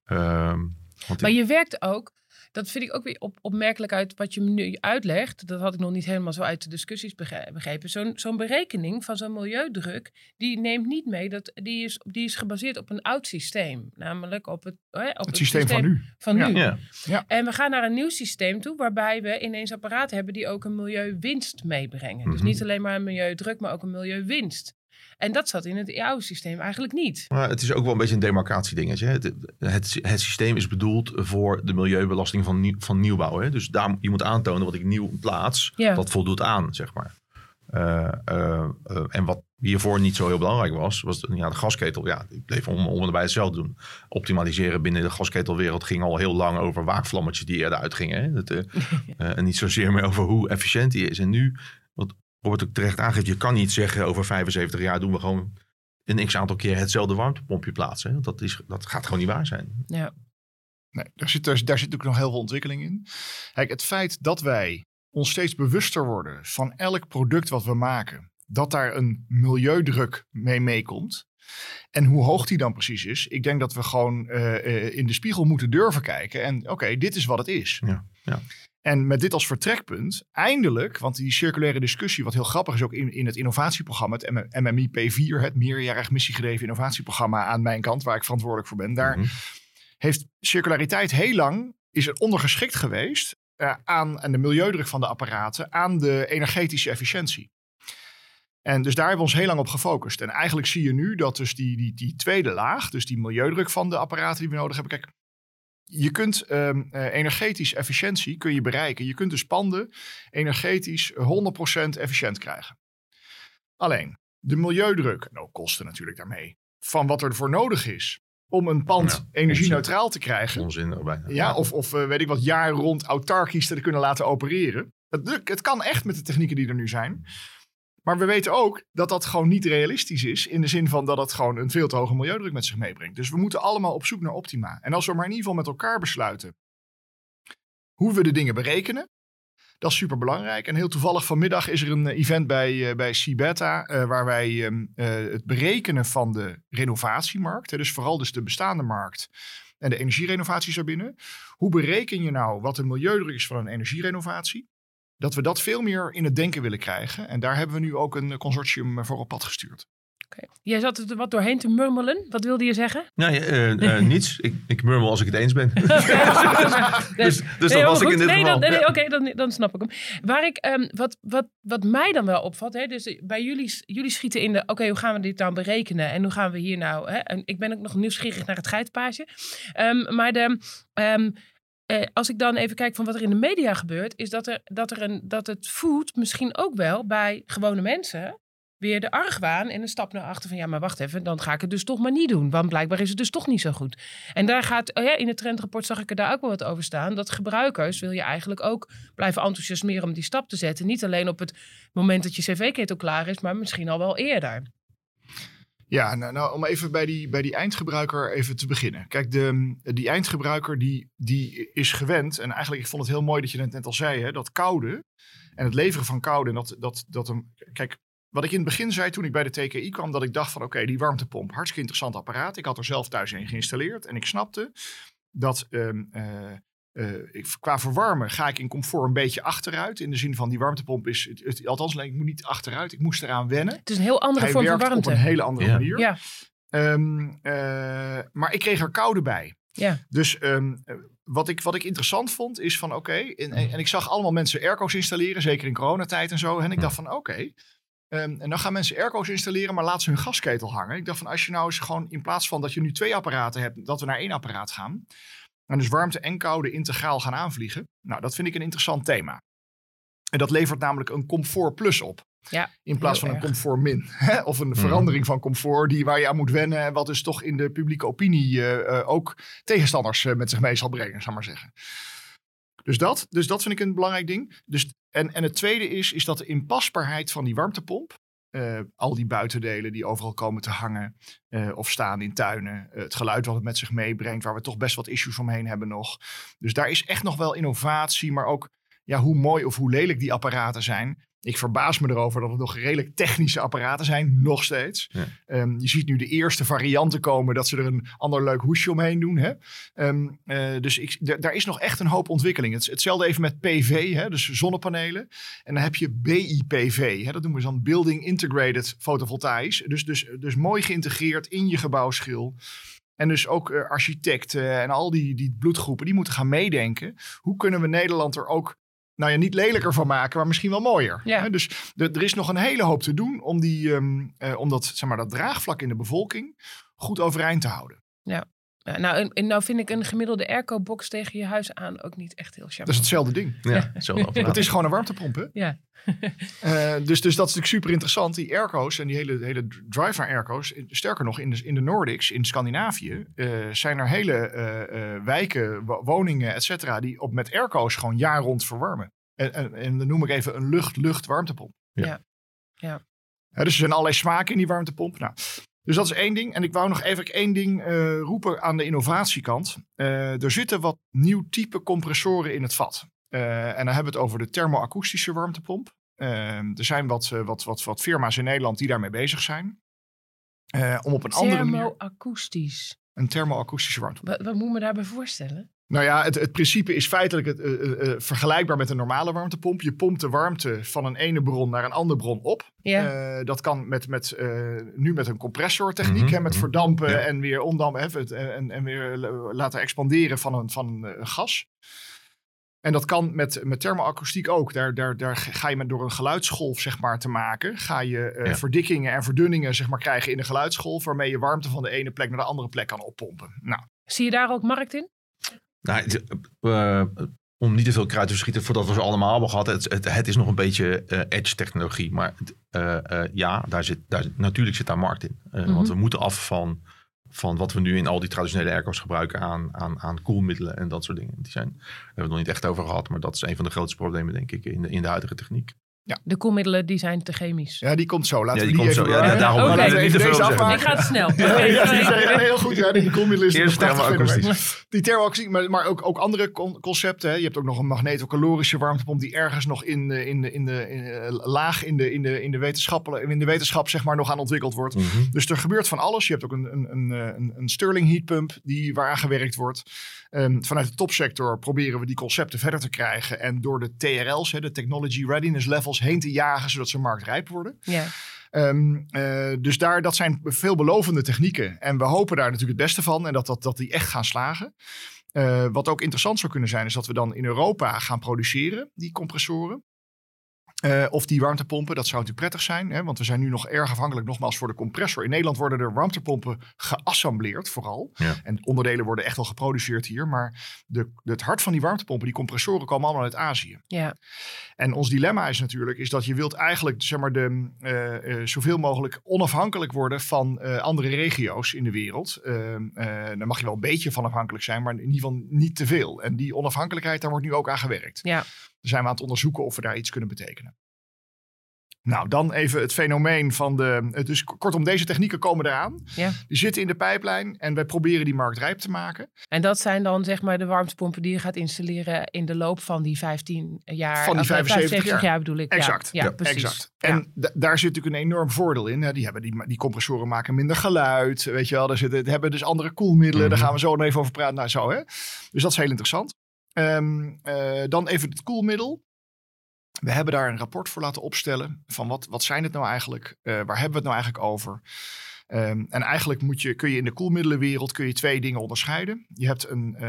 Ehm, want maar je werkt ook dat vind ik ook weer op, opmerkelijk uit wat je me nu uitlegt. Dat had ik nog niet helemaal zo uit de discussies begrepen. Zo'n zo'n berekening van zo'n milieudruk, die neemt niet mee dat die is, die is gebaseerd op een oud systeem. Namelijk op het, hè, op het, systeem, systeem, van nu. Van ja. nu. Ja. Ja. En we gaan naar een nieuw systeem toe, waarbij we ineens apparaten hebben die ook een milieuwinst meebrengen. Dus Mhm. niet alleen maar een milieudruk, maar ook een milieuwinst. En dat zat in het oude systeem eigenlijk niet. Maar het is ook wel een beetje een demarcatiedingetje. Het, het, het systeem is bedoeld voor de milieubelasting van, nieuw, van nieuwbouw. Hè? Dus daar, je moet aantonen wat ik nieuw plaats, Ja. dat voldoet aan, zeg maar. Eh, eh, eh, en wat hiervoor niet zo heel belangrijk was, was de, ja, de gasketel. Ja, die bleef om, om en bij hetzelfde doen. Optimaliseren binnen de gasketelwereld ging al heel lang over waakvlammetjes die eerder uitgingen. Hè? Dat, *laughs* en niet zozeer meer over hoe efficiënt die is. En nu, wat Robert ook terecht aangeeft, je kan niet zeggen over 75 jaar doen we gewoon een x aantal keer hetzelfde warmtepompje plaatsen. Want Dat, is, dat gaat gewoon niet waar zijn. Ja. Nee, daar zit, daar, daar zit ook nog heel veel ontwikkeling in. Kijk, het feit dat wij ons steeds bewuster worden van elk product wat we maken, dat daar een milieudruk mee meekomt. En hoe hoog die dan precies is, ik denk dat we gewoon uh, uh, in de spiegel moeten durven kijken. En oké, okay, dit is wat het is. Ja, ja. En met dit als vertrekpunt, eindelijk, want die circulaire discussie, wat heel grappig is ook in, in het innovatieprogramma, het MMI P4, het meerjarig missiegedreven innovatieprogramma aan mijn kant, waar ik verantwoordelijk voor ben, daar Mhm. heeft circulariteit heel lang, is het ondergeschikt geweest uh, aan, aan de milieudruk van de apparaten, aan de energetische efficiëntie. En dus daar hebben we ons heel lang op gefocust. En eigenlijk zie je nu dat dus die, die, die tweede laag, dus die milieudruk van de apparaten die we nodig hebben. Kijk, je kunt um, uh, energetisch efficiëntie kun je bereiken. Je kunt dus panden energetisch 100% efficiënt krijgen. Alleen, de milieudruk, en ook kosten natuurlijk daarmee, van wat er voor nodig is om een pand Ja, energie-neutraal te krijgen. Onzin erbij. Ja, of, of uh, weet ik wat, jaar rond autarkisch te kunnen laten opereren. Het, het kan echt met de technieken die er nu zijn. Maar we weten ook dat dat gewoon niet realistisch is. In de zin van dat het gewoon een veel te hoge milieudruk met zich meebrengt. Dus we moeten allemaal op zoek naar optima. En als we maar in ieder geval met elkaar besluiten hoe we de dingen berekenen. Dat is super belangrijk. En heel toevallig vanmiddag is er een event bij, uh, bij Cibeta. Uh, waar wij uh, het berekenen van de renovatiemarkt. Hè, dus vooral dus de bestaande markt. En de energierenovaties daarbinnen. Hoe bereken je nou wat de milieudruk is van een energierenovatie? Dat we dat veel meer in het denken willen krijgen. En daar hebben we nu ook een consortium voor op pad gestuurd. Okay. Jij zat er wat doorheen te murmelen. Wat wilde je zeggen? Nee, uh, uh, niets. Ik, ik murmel als ik het eens ben. *laughs* *laughs* dus dus nee, dat was ik in dit nee, geval. Nee, Ja. Oké, dan, dan snap ik hem. Waar ik, um, wat, wat, wat mij dan wel opvalt, hè, dus bij jullie, jullie schieten in de, oké, hoe gaan we dit dan berekenen? En hoe gaan we hier nou, hè? En ik ben ook nog nieuwsgierig naar het geitpaasje. Um, maar de... Um, eh, als ik dan even kijk van wat er in de media gebeurt, is dat, er, dat, er een, dat het food misschien ook wel bij gewone mensen weer de argwaan en een stap naar achter van ja, maar wacht even, dan ga ik het dus toch maar niet doen. Want blijkbaar is het dus toch niet zo goed. En daar gaat, oh ja, in het trendrapport zag ik er daar ook wel wat over staan. Dat gebruikers wil je eigenlijk ook blijven enthousiasmeren om die stap te zetten. Niet alleen op het moment dat je cv-ketel klaar is, maar misschien al wel eerder. Ja, nou, nou, om even bij die, bij die eindgebruiker even te beginnen. Kijk, de, die eindgebruiker die, die is gewend. En eigenlijk, ik vond het heel mooi dat je net al zei, hè, dat koude en het leveren van koude. Dat, dat, dat een, kijk, wat ik in het begin zei toen ik bij de TKI kwam, dat ik dacht van oké, die warmtepomp, hartstikke interessant apparaat. Ik had er zelf thuis een geïnstalleerd en ik snapte dat ehm, eh, eh, ik, qua verwarmen ga ik in comfort een beetje achteruit. In de zin van die warmtepomp is, het, het, althans ik moet niet achteruit, ik moest eraan wennen. Het is een heel andere Hij vorm van warmte. op een hele andere Ja. manier. Ja, Ehm, eh, maar ik kreeg er koude bij. ja. Dus ehm, eh, wat, ik, wat ik interessant vond is van oké, en, en, en ik zag allemaal mensen airco's installeren, zeker in coronatijd en zo. En ik dacht van oké, ehm, en dan gaan mensen airco's installeren, maar laten ze hun gasketel hangen. Ik dacht van als je nou eens gewoon in plaats van dat je nu twee apparaten hebt, dat we naar één apparaat gaan. En dus warmte en koude integraal gaan aanvliegen. Nou, dat vind ik een interessant thema. En dat levert namelijk een comfort plus op. Ja, In plaats van een comfort min. *laughs* hè? Of een verandering van comfort die, waar je aan moet wennen. En wat dus toch in de publieke opinie eh, eh, ook tegenstanders eh, met zich mee zal brengen, zal ik maar zeggen. Dus dat, dus dat vind ik een belangrijk ding. Dus, en, en het tweede is, is dat de inpasbaarheid van die warmtepomp. Eh, al die buitendelen die overal komen te hangen eh, of staan in tuinen. eh, het geluid wat het met zich meebrengt, waar we toch best wat issues omheen hebben nog. Dus daar is echt nog wel innovatie, maar ook ja, hoe mooi of hoe lelijk die apparaten zijn. Ik verbaas me erover dat het nog redelijk technische apparaten zijn, nog steeds. Ja. Ehm, je ziet nu de eerste varianten komen dat ze er een ander leuk hoesje omheen doen. Hè? Ehm, eh, dus ik, daar is nog echt een hoop ontwikkeling. Het, hetzelfde even met PV, hè? dus zonnepanelen. En dan heb je BIPV, hè? dat noemen we dan Building Integrated Photovoltaisch. Dus, dus, dus mooi geïntegreerd in je gebouwschil. En dus ook eh, architecten en al die, die bloedgroepen, die moeten gaan meedenken. Hoe kunnen we Nederland er ook, nou ja, niet lelijker van maken, maar misschien wel mooier. Ja. Dus er is nog een hele hoop te doen om, die, ehm, eh, om dat, zeg maar, dat draagvlak in de bevolking goed overeind te houden. Ja, nou, en, nou vind ik een gemiddelde airco-box tegen je huis aan ook niet echt heel Dat is charmant. hetzelfde ding. Ja. *laughs* Het is gewoon een warmtepomp, hè? Ja. *laughs* Eh, dus, dus dat is natuurlijk super interessant. Die airco's en die hele, hele drive naar airco's. in- Sterker nog, in de, in de Nordics, in Scandinavië, eh, zijn er hele eh, eh, wijken, wo- woningen, et cetera, die op, met airco's gewoon jaar rond verwarmen. En, en, en dan noem ik even een lucht-lucht-warmtepomp. Ja. Ja. Hè, dus er zijn allerlei smaken in die warmtepomp. Nou, dus dat is één ding. En ik wou nog even één ding eh, roepen aan de innovatiekant. Eh, er zitten wat nieuw type compressoren in het vat. Eh, en dan hebben we het over de thermoakoestische warmtepomp. Er zijn wat, wat, wat, wat firma's in Nederland die daarmee bezig zijn. Om op een andere manier Thermoakoestisch. een thermoakoestische warmtepomp. Wat, wat moet me daarbij voorstellen? Nou ja, het, het principe is feitelijk het, eh, eh, eh, vergelijkbaar met een normale warmtepomp. Je pompt de warmte van een ene bron naar een andere bron op. Ja, Eh, dat kan met, met, eh, nu met een compressortechniek, Mhm, hè, met mhm. verdampen Ja. en weer ondampen hè, het- en, en weer la- laten expanderen van een, van een gas. En dat kan met, met thermoakoestiek ook. Daar, daar, daar ga je met door een geluidsgolf zeg maar, te maken. Ga je eh, Ja. verdikkingen en verdunningen zeg maar, krijgen in de geluidsgolf. Waarmee je warmte van de ene plek naar de andere plek kan oppompen. Nou, zie je daar ook markt in? Nou, eh, om niet te veel kruid te verschieten voordat we ze allemaal hebben gehad. Het, het, het is nog een beetje eh, edge technologie. Maar eh, ja, daar zit, daar, natuurlijk zit daar markt in. Mhm. Want we moeten af van, van wat we nu in al die traditionele airco's gebruiken aan, aan, aan koelmiddelen en dat soort dingen. Die zijn, daar hebben we het nog niet echt over gehad. Maar dat is een van de grootste problemen, denk ik, in de, in de huidige techniek. De koelmiddelen die zijn te chemisch. ja, die komt zo. Laten Ja, we die die, komt even zo. Ja, bewaren. daarom Oké. Laten we niet even te veel deze zeggen. Ik ga het snel. Ja, ja, die heel goed. Ja, die *laughs* koelmiddelen is Eerst fenomeen. Die thermoakoestiek, maar, maar ook, ook andere con- concepten. Hè. Je hebt ook nog een magnetocalorische warmtepomp die ergens nog in de, in de, in de, in, eh, laag in de, in, de, in, de wetenschappelijke- in de wetenschap zeg maar, nog aan ontwikkeld wordt. Mhm. Dus er gebeurt van alles. Je hebt ook een, een, een, eh, een, een Stirling heatpump die, waaraan gewerkt wordt. Ehm, vanuit de topsector proberen we die concepten verder te krijgen. En door de TRL's, hè, de Technology Readiness Levels, heen te jagen zodat ze marktrijp worden. Ja. Ehm, eh, dus daar, dat zijn veelbelovende technieken. En we hopen daar natuurlijk het beste van. En dat, dat, dat die echt gaan slagen. Eh, wat ook interessant zou kunnen zijn, is dat we dan in Europa gaan produceren, die compressoren. Uh, of die warmtepompen, dat zou natuurlijk prettig zijn. Hè, want we zijn nu nog erg afhankelijk nogmaals voor de compressor. In Nederland worden er warmtepompen geassembleerd vooral. Ja. En onderdelen worden echt wel geproduceerd hier. Maar de, het hart van die warmtepompen, die compressoren komen allemaal uit Azië. Ja. En ons dilemma is natuurlijk, is dat je wilt eigenlijk zeg maar, de, uh, uh, zoveel mogelijk onafhankelijk worden van andere regio's in de wereld. daar mag je wel een beetje van afhankelijk zijn, maar in ieder geval niet te veel. En die onafhankelijkheid, daar wordt nu ook aan gewerkt. Ja. Zijn we aan het onderzoeken of we daar iets kunnen betekenen. Nou, dan even het fenomeen van de. Dus kortom, deze technieken komen eraan. Ja. Die zitten in de pijplijn en wij proberen die markt rijp te maken. En dat zijn dan zeg maar de warmtepompen die je gaat installeren in de loop van die 15 jaar. Van die 75 jaar. bedoel ik. Exact. Ja, ja, precies. exact. En daar zit natuurlijk een enorm voordeel in. Die, hebben die, die compressoren maken minder geluid. Weet je wel, daar zitten, hebben dus andere koelmiddelen. Mm Daar gaan we zo nog even over praten. Nou, zo hè. Dus dat is heel interessant. Um, uh, dan even het koelmiddel. We hebben daar een rapport voor laten opstellen van wat, wat zijn het nou eigenlijk? Uh, waar hebben we het nou eigenlijk over? Um, en eigenlijk moet je, kun je in de koelmiddelenwereld kun je twee dingen onderscheiden. Je hebt een, uh,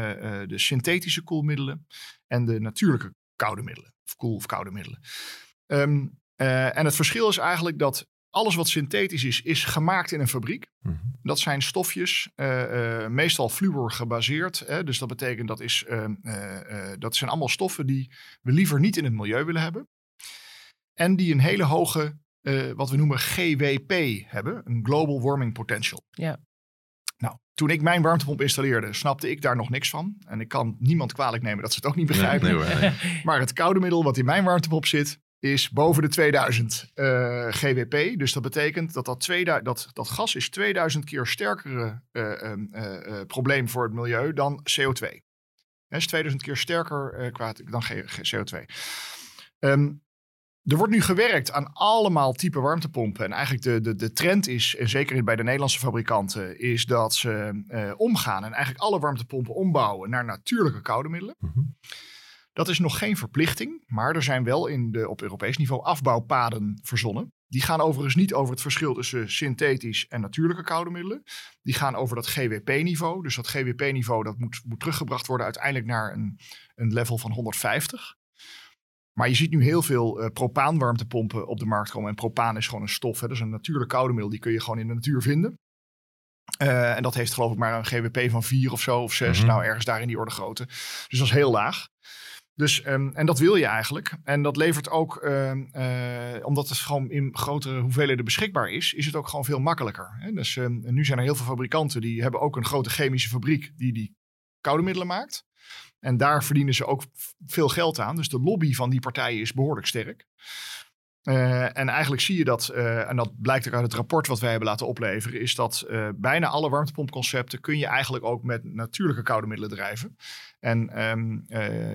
de synthetische koelmiddelen en de natuurlijke koude middelen. Of koel- of koude middelen. Um, en het verschil is eigenlijk dat alles wat synthetisch is, is gemaakt in een fabriek. Mhm. Dat zijn stofjes, uh, uh, meestal fluor gebaseerd. Hè? Dus dat betekent dat, is, uh, dat zijn allemaal stoffen die we liever niet in het milieu willen hebben. En die een hele hoge, wat we noemen GWP hebben, een Global Warming Potential. Ja. Nou, toen ik mijn warmtepomp installeerde, snapte ik daar nog niks van. En ik kan niemand kwalijk nemen dat ze het ook niet begrijpen. Nee, nee, nee. *laughs* maar het koude middel wat in mijn warmtepomp zit, is boven de 2000 uh, GWP. Dus dat betekent dat dat, 2000, dat dat gas is 2000 keer sterkere uh, probleem voor het milieu dan CO2. Het is 2000 keer sterker qua, dan CO2. Um, er wordt nu gewerkt aan allemaal type warmtepompen. En eigenlijk de, de, de trend is, en zeker bij de Nederlandse fabrikanten, is dat ze omgaan en eigenlijk alle warmtepompen ombouwen naar natuurlijke koude middelen. -hmm. Dat is nog geen verplichting, maar er zijn wel in de, op Europees niveau afbouwpaden verzonnen. Die gaan overigens niet over het verschil tussen synthetisch en natuurlijke koude middelen. Die gaan over dat GWP-niveau. Dus dat GWP-niveau dat moet, moet teruggebracht worden uiteindelijk naar een, een level van 150. Maar je ziet nu heel veel uh, propaanwarmtepompen op de markt komen. En propaan is gewoon een stof. Hè? Dat is een natuurlijk koude middel. Die kun je gewoon in de natuur vinden. Uh, en dat heeft geloof ik maar een GWP van 4 of zo of 6. Mhm. Mm -hmm. Nou, ergens daar in die orde grootte. Dus dat is heel laag. Dus, um, en dat wil je eigenlijk. En dat levert ook, uh, uh, omdat het gewoon in grotere hoeveelheden beschikbaar is, is het ook gewoon veel makkelijker. Hè? Dus um, nu zijn er heel veel fabrikanten die hebben ook een grote chemische fabriek die die koude middelen maakt. En daar verdienen ze ook veel geld aan. Dus de lobby van die partijen is behoorlijk sterk. Uh, en eigenlijk zie je dat, uh, en dat blijkt ook uit het rapport wat wij hebben laten opleveren, is dat bijna alle warmtepompconcepten kun je eigenlijk ook met natuurlijke koude middelen drijven. En um,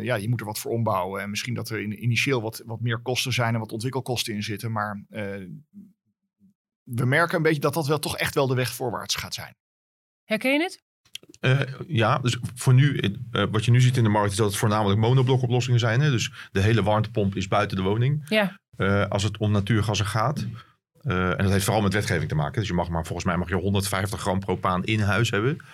ja, je moet er wat voor ombouwen. En misschien dat er in, initieel wat, wat meer kosten zijn en wat ontwikkelkosten in zitten. Maar we merken een beetje dat dat wel toch echt wel de weg voorwaarts gaat zijn. Herken je het? Uh, ja, dus voor nu, uh, wat je nu ziet in de markt is dat het voornamelijk monoblokoplossingen zijn. Hè? Dus de hele warmtepomp is buiten de woning. Ja. Uh, als het om natuurgassen gaat. en dat heeft vooral met wetgeving te maken. Dus je mag maar, volgens mij mag je 150 gram propaan in huis hebben.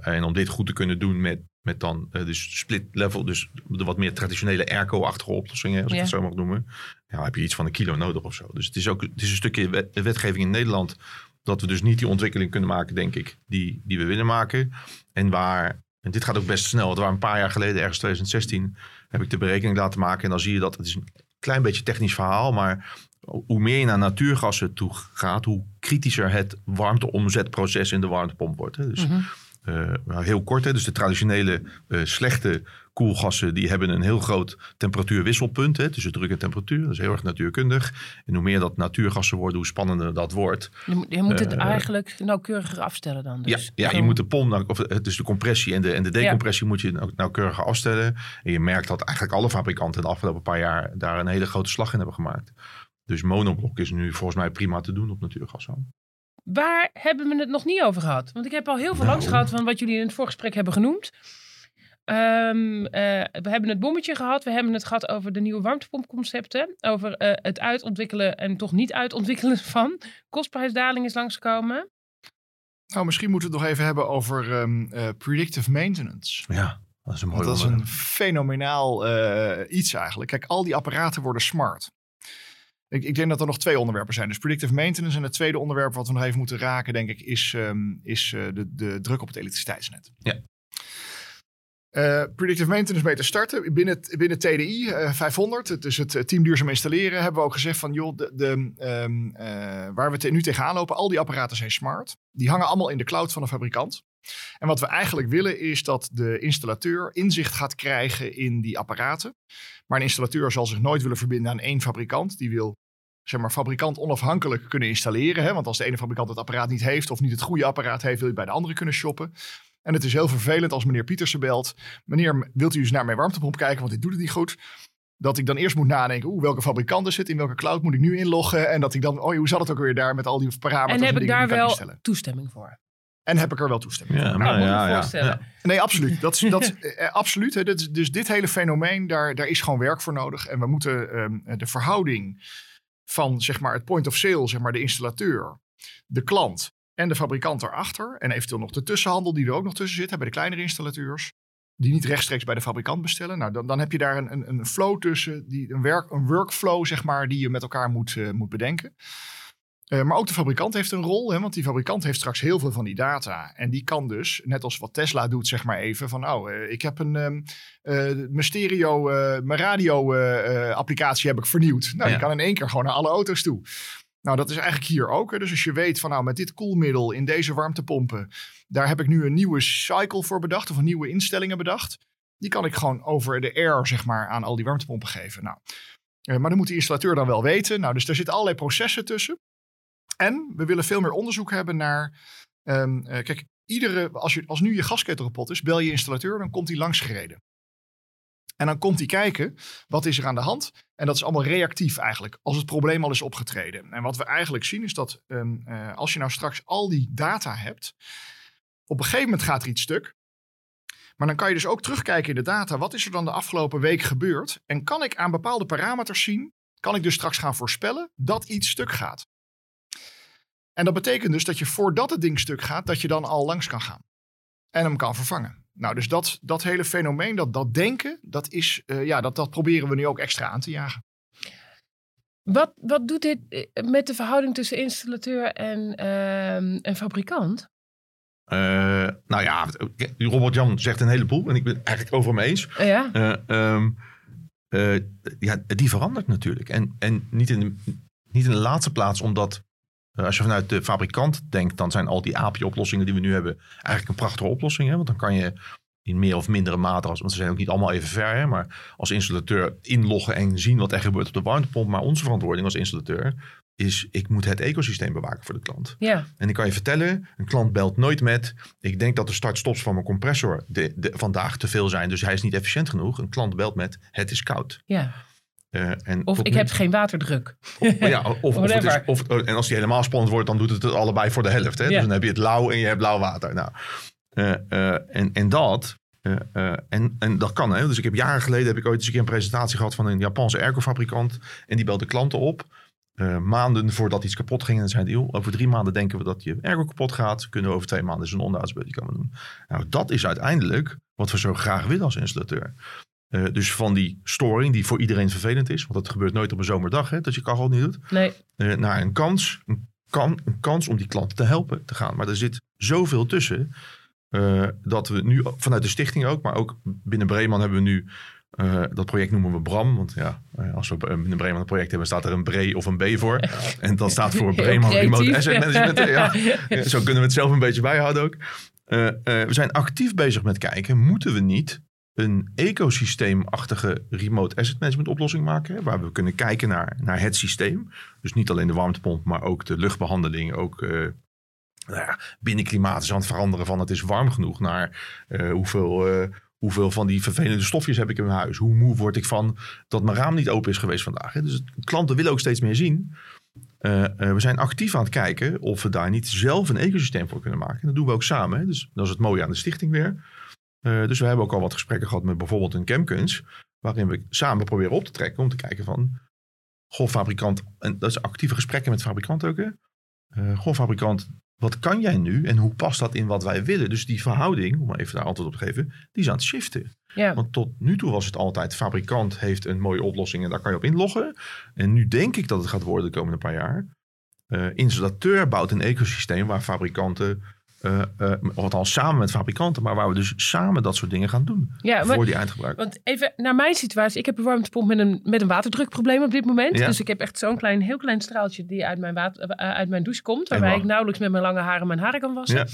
en om dit goed te kunnen doen met, met dan dus split level, dus de wat meer traditionele airco-achtige oplossingen, als Ja. ik het zo mag noemen. Ja, heb je iets van een kilo nodig of zo. Dus het is ook het is een stukje wet, wetgeving in Nederland dat we dus niet die ontwikkeling kunnen maken, denk ik, die, die we willen maken. En waar, en dit gaat ook best snel, het waren een paar jaar geleden, ergens 2016, heb ik de berekening laten maken. En dan zie je dat, het is een klein beetje technisch verhaal, maar hoe meer je naar natuurgassen toe gaat, hoe kritischer het warmteomzetproces in de warmtepomp wordt. Hè. Dus Mhm. uh, nou, heel kort, hè, dus de traditionele uh, slechte koelgassen die hebben een heel groot temperatuurwisselpunt hè, tussen druk en temperatuur. Dat is heel erg natuurkundig. En hoe meer dat natuurgassen worden, hoe spannender dat wordt. Je moet, je moet het Eh, eigenlijk nauwkeuriger afstellen dan. Dus. ja, ja, je moet de pomp, nou- of het is de compressie en de, en de decompressie moet je nou- nauwkeuriger afstellen. En je merkt dat eigenlijk alle fabrikanten de afgelopen paar jaar daar een hele grote slag in hebben gemaakt. Dus monoblok is nu volgens mij prima te doen op natuurgassen. Waar hebben we het nog niet over gehad? Want ik heb al heel veel Nou. langs gehad van wat jullie in het voorgesprek hebben genoemd. Ehm, eh, we hebben het bommetje gehad. We hebben het gehad over de nieuwe warmtepompconcepten. Over eh, het uitontwikkelen en toch niet uitontwikkelen van. Kostprijsdaling is langskomen. Nou, misschien moeten we het nog even hebben over um, uh, predictive maintenance. Ja, dat is een mooi dat is een fenomenaal uh, iets eigenlijk. Kijk, al die apparaten worden smart. Ik, ik denk dat er nog twee onderwerpen zijn. Dus predictive maintenance. En het tweede onderwerp wat we nog even moeten raken, denk ik, is, ehm, is uh, de, de druk op het elektriciteitsnet. Ja. Uh, predictive maintenance mee te starten. Binnen, binnen TDI uh, 500, dus het team duurzaam installeren, hebben we ook gezegd van joh, de, de, um, waar we te, nu tegenaan lopen, al die apparaten zijn smart. Die hangen allemaal in de cloud van de fabrikant. En wat we eigenlijk willen is dat de installateur inzicht gaat krijgen in die apparaten. Maar een installateur zal zich nooit willen verbinden aan één fabrikant. Die wil zeg maar, fabrikant onafhankelijk kunnen installeren. Hè? Want als de ene fabrikant het apparaat niet heeft of niet het goede apparaat heeft, wil je bij de andere kunnen shoppen. En het is heel vervelend als meneer Pietersen belt. Meneer, wilt u eens naar mijn warmtepomp kijken, want dit doet het niet goed. Dat ik dan eerst moet nadenken, oeh, welke fabrikant is het? In welke cloud moet ik nu inloggen? En dat ik dan, oh, hoe zat het ook weer daar met al die parameters? En heb en ik daar wel toestemming voor? En heb ik er wel toestemming Ja, voor? nou, moet ik ja, me ja, voorstellen. ja. Nee, absoluut. Dat, is- dat, *laughs* eh, absoluut. Hè. Dat is- dus dit hele fenomeen, daar, daar is gewoon werk voor nodig. En we moeten ehm, de verhouding van zeg maar, het point of sale, zeg maar, de installateur, de klant en de fabrikant erachter. En eventueel nog de tussenhandel die er ook nog tussen zit, hè, bij de kleinere installateurs. Die niet rechtstreeks bij de fabrikant bestellen. Nou, dan, dan heb je daar een, een, een flow tussen, die, een, werk, een workflow, zeg maar, die je met elkaar moet, eh, moet bedenken. Eh, maar ook de fabrikant heeft een rol, hè, want die fabrikant heeft straks heel veel van die data. En die kan dus, net als wat Tesla doet, zeg maar even, van nou, eh, ik heb een, eh, mijn stereo, eh, mijn radio eh, eh, applicatie heb ik vernieuwd. Nou, Ja. je kan in één keer gewoon naar alle auto's toe. Nou, dat is eigenlijk hier ook. Hè. Dus als je weet van nou, met dit koelmiddel in deze warmtepompen, daar heb ik nu een nieuwe cycle voor bedacht of een nieuwe instellingen bedacht. Die kan ik gewoon over de air, zeg maar, aan al die warmtepompen geven. Nou, maar dan moet die installateur dan wel weten. Nou, dus daar zitten allerlei processen tussen. En we willen veel meer onderzoek hebben naar. ehm, eh, kijk, iedere, als, je, als nu je gasketel kapot is, bel je installateur, dan komt hij langs gereden. En dan komt hij kijken, wat is er aan de hand? En dat is allemaal reactief eigenlijk, als het probleem al is opgetreden. En wat we eigenlijk zien is dat ehm, eh, als je nou straks al die data hebt, op een gegeven moment gaat er iets stuk. Maar dan kan je dus ook terugkijken in de data. Wat is er dan de afgelopen week gebeurd? En kan ik aan bepaalde parameters zien, kan ik dus straks gaan voorspellen dat iets stuk gaat. En dat betekent dus dat je voordat het ding stuk gaat, dat je dan al langs kan gaan. En hem kan vervangen. Nou, dus dat, dat hele fenomeen, dat, dat denken, dat, is, eh, ja, dat, dat proberen we nu ook extra aan te jagen. Wat, wat doet dit eh, met de verhouding tussen installateur en, ehm, en fabrikant? Eh, nou ja, Robert Jan zegt een heleboel en ik ben het eigenlijk overal mee eens. Ja, Eh, ehm, eh, ja, die verandert natuurlijk. En, en niet, in de, niet in de laatste plaats, omdat als je vanuit de fabrikant denkt, dan zijn al die API-oplossingen die we nu hebben eigenlijk een prachtige oplossing. Hè? Want dan kan je in meer of mindere mate, als, want ze zijn ook niet allemaal even ver, hè? maar als installateur inloggen en zien wat er gebeurt op de warmtepomp. Maar onze verantwoording als installateur is, ik moet het ecosysteem bewaken voor de klant. ja. En ik kan je vertellen, een klant belt nooit met... ik denk dat de start-stops van mijn compressor de, de, vandaag te veel zijn... dus hij is niet efficiënt genoeg. Een klant belt met, het is koud. ja. Eh, en Of ik nu- heb geen waterdruk. of, ja, of, of, is, of En als die helemaal spannend wordt, dan doet het het allebei voor de helft. Hè? Ja. Dus dan heb je het lauw en je hebt blauw water. Nou, eh, eh, en, en dat... en, en dat kan, hè. Dus ik heb jaren geleden heb ik ooit eens een keer een presentatie gehad van een Japanse aircofabrikant. En die belde klanten op. maanden voordat iets kapot ging. En zei joh, over drie maanden denken we dat je airco kapot gaat. Kunnen we over twee maanden eens een onderhoudsbeurt komen doen. Nou, dat is uiteindelijk wat we zo graag willen als installateur. Eh, dus van die storing die voor iedereen vervelend is. Want dat gebeurt nooit op een zomerdag, hè, dat je kachel niet doet. Nee, eh, naar een kans, een, kan, een kans om die klant te helpen te gaan. Maar er zit zoveel tussen. eh, dat we nu vanuit de stichting ook, maar ook binnen Breeman hebben we nu. dat project noemen we Bram. Want ja, als we binnen Breeman een project hebben, staat er een Bre of een B voor. *laughs* En dat staat voor Breeman Remote. Asset Management. *laughs* Ja. Zo kunnen we het zelf een beetje bijhouden ook. We zijn actief bezig met kijken, moeten we niet een ecosysteemachtige remote asset management oplossing maken. hè, Waar we kunnen kijken naar, naar het systeem. Dus niet alleen de warmtepomp, maar ook de luchtbehandeling. Ook eh, nou ja, binnenklimaat is aan het veranderen van het is warm genoeg. Naar eh, hoeveel, eh, hoeveel van die vervelende stofjes heb ik in mijn huis. Hoe moe word ik van dat mijn raam niet open is geweest vandaag. Dus klanten willen ook steeds meer zien. We zijn actief aan het kijken of we daar niet zelf een ecosysteem voor kunnen maken. En dat doen we ook samen. Hè? Dus dat is het mooie aan de stichting weer. Eh, dus we hebben ook al wat gesprekken gehad met bijvoorbeeld een Chemkuns. Waarin we samen proberen op te trekken om te kijken van... Goh, fabrikant, en dat is actieve gesprekken met fabrikant ook. Hè? Eh, goh, fabrikant, wat kan jij nu en hoe past dat in wat wij willen? Dus die verhouding, om even daar antwoord op te geven, die is aan het shiften. Ja. Want tot nu toe was het altijd, fabrikant heeft een mooie oplossing en daar kan je op inloggen. En nu denk ik dat het gaat worden de komende paar jaar. Eh, installateur bouwt een ecosysteem waar fabrikanten, eh, of althans samen met fabrikanten, maar waar we dus samen dat soort dingen gaan doen Ja, maar- voor die eindgebruiker. Want even naar mijn situatie. Ik heb een warmtepomp met een, met een waterdrukprobleem op dit moment. Ja. Dus ik heb echt zo'n klein, heel klein straaltje die uit mijn, water, eh, uit mijn douche komt. Waarbij ik nauwelijks met mijn lange haren mijn haren kan wassen. Ja.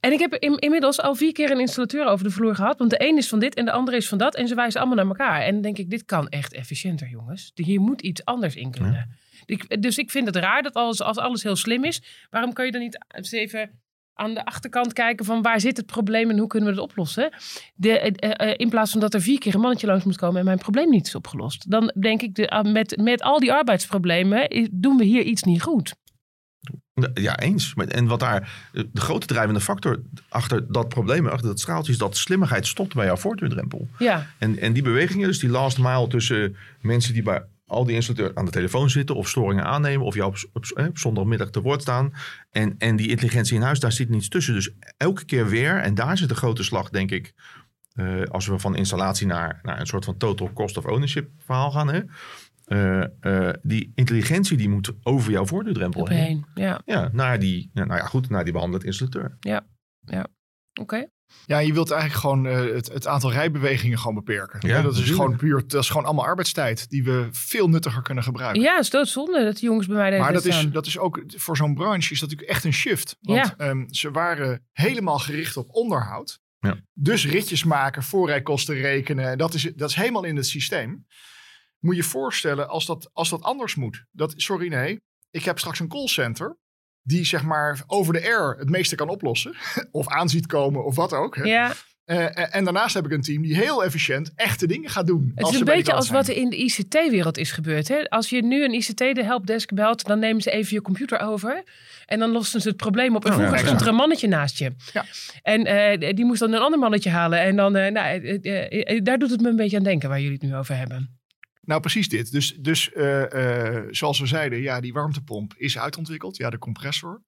En ik heb in- inmiddels al vier keer een installateur over de vloer gehad. Want de een is van dit en de andere is van dat. En ze wijzen allemaal naar elkaar. En dan denk ik, dit kan echt efficiënter, jongens. Hier moet iets anders in kunnen. Ik, dus ik vind het raar dat als, als alles heel slim is. Waarom kan je dan niet eens even aan de achterkant kijken van waar zit het probleem en hoe kunnen we het oplossen? De, eh, eh, in plaats van dat er vier keer een mannetje langs moet komen en mijn probleem niet is opgelost. Dan denk ik, de, ah, met, met al die arbeidsproblemen eh, doen we hier iets niet goed. Ja, eens. En wat daar de grote drijvende factor achter dat probleem, achter dat straaltje, is dat slimmigheid stopt bij jouw voortdurendrempel. Ja, En, en die bewegingen, dus die last mile tussen mensen die bij al die installateurs aan de telefoon zitten of storingen aannemen of jou op, op, op zondagmiddag te woord staan. En, en die intelligentie in huis, daar zit niets tussen. Dus elke keer weer, en daar zit de grote slag, denk ik, eh, als we van installatie naar, naar een soort van total cost of ownership verhaal gaan. Hè? Eh, eh, die intelligentie die moet over jouw voortdurendrempel op heen. heen. Ja, Ja, naar die, ja, nou ja, goed, naar die behandeld installateur. oké. Ja, je wilt eigenlijk gewoon eh, het, het aantal rijbewegingen gewoon beperken. Ja, dat is natuurlijk. gewoon puur, dat is gewoon allemaal arbeidstijd die we veel nuttiger kunnen gebruiken. Ja, het is doodzonde dat die jongens bij mij Maar dat is, dat is ook voor zo'n branche is dat natuurlijk echt een shift. Want Ja. ehm, ze waren helemaal gericht op onderhoud. Ja. Dus ritjes maken, voorrijkosten rekenen. Dat is, dat is helemaal in het systeem. Moet je je voorstellen als dat, als dat anders moet. Dat, sorry, nee. Ik heb straks een callcenter. Die zeg maar over de air het meeste kan oplossen. *laughs* of aanziet komen of wat ook. Hè. Ja, Eh, en daarnaast heb ik een team die heel efficiënt echte dingen gaat doen. het als is een beetje als wat er in de ICT-wereld is gebeurd. Hè? Als je nu een ICT de helpdesk belt, dan nemen ze even je computer over. En dan lossen ze het probleem op. En Oh, ja, vroeger ja. stond er een mannetje naast je. Ja. En eh, die moest dan een ander mannetje halen. En dan, eh, nou, eh, eh, eh, daar doet het me een beetje aan denken waar jullie het nu over hebben. Nou, precies dit. Dus, dus eh, eh, zoals we zeiden, ja, die warmtepomp is uitontwikkeld. Ja, de compressor.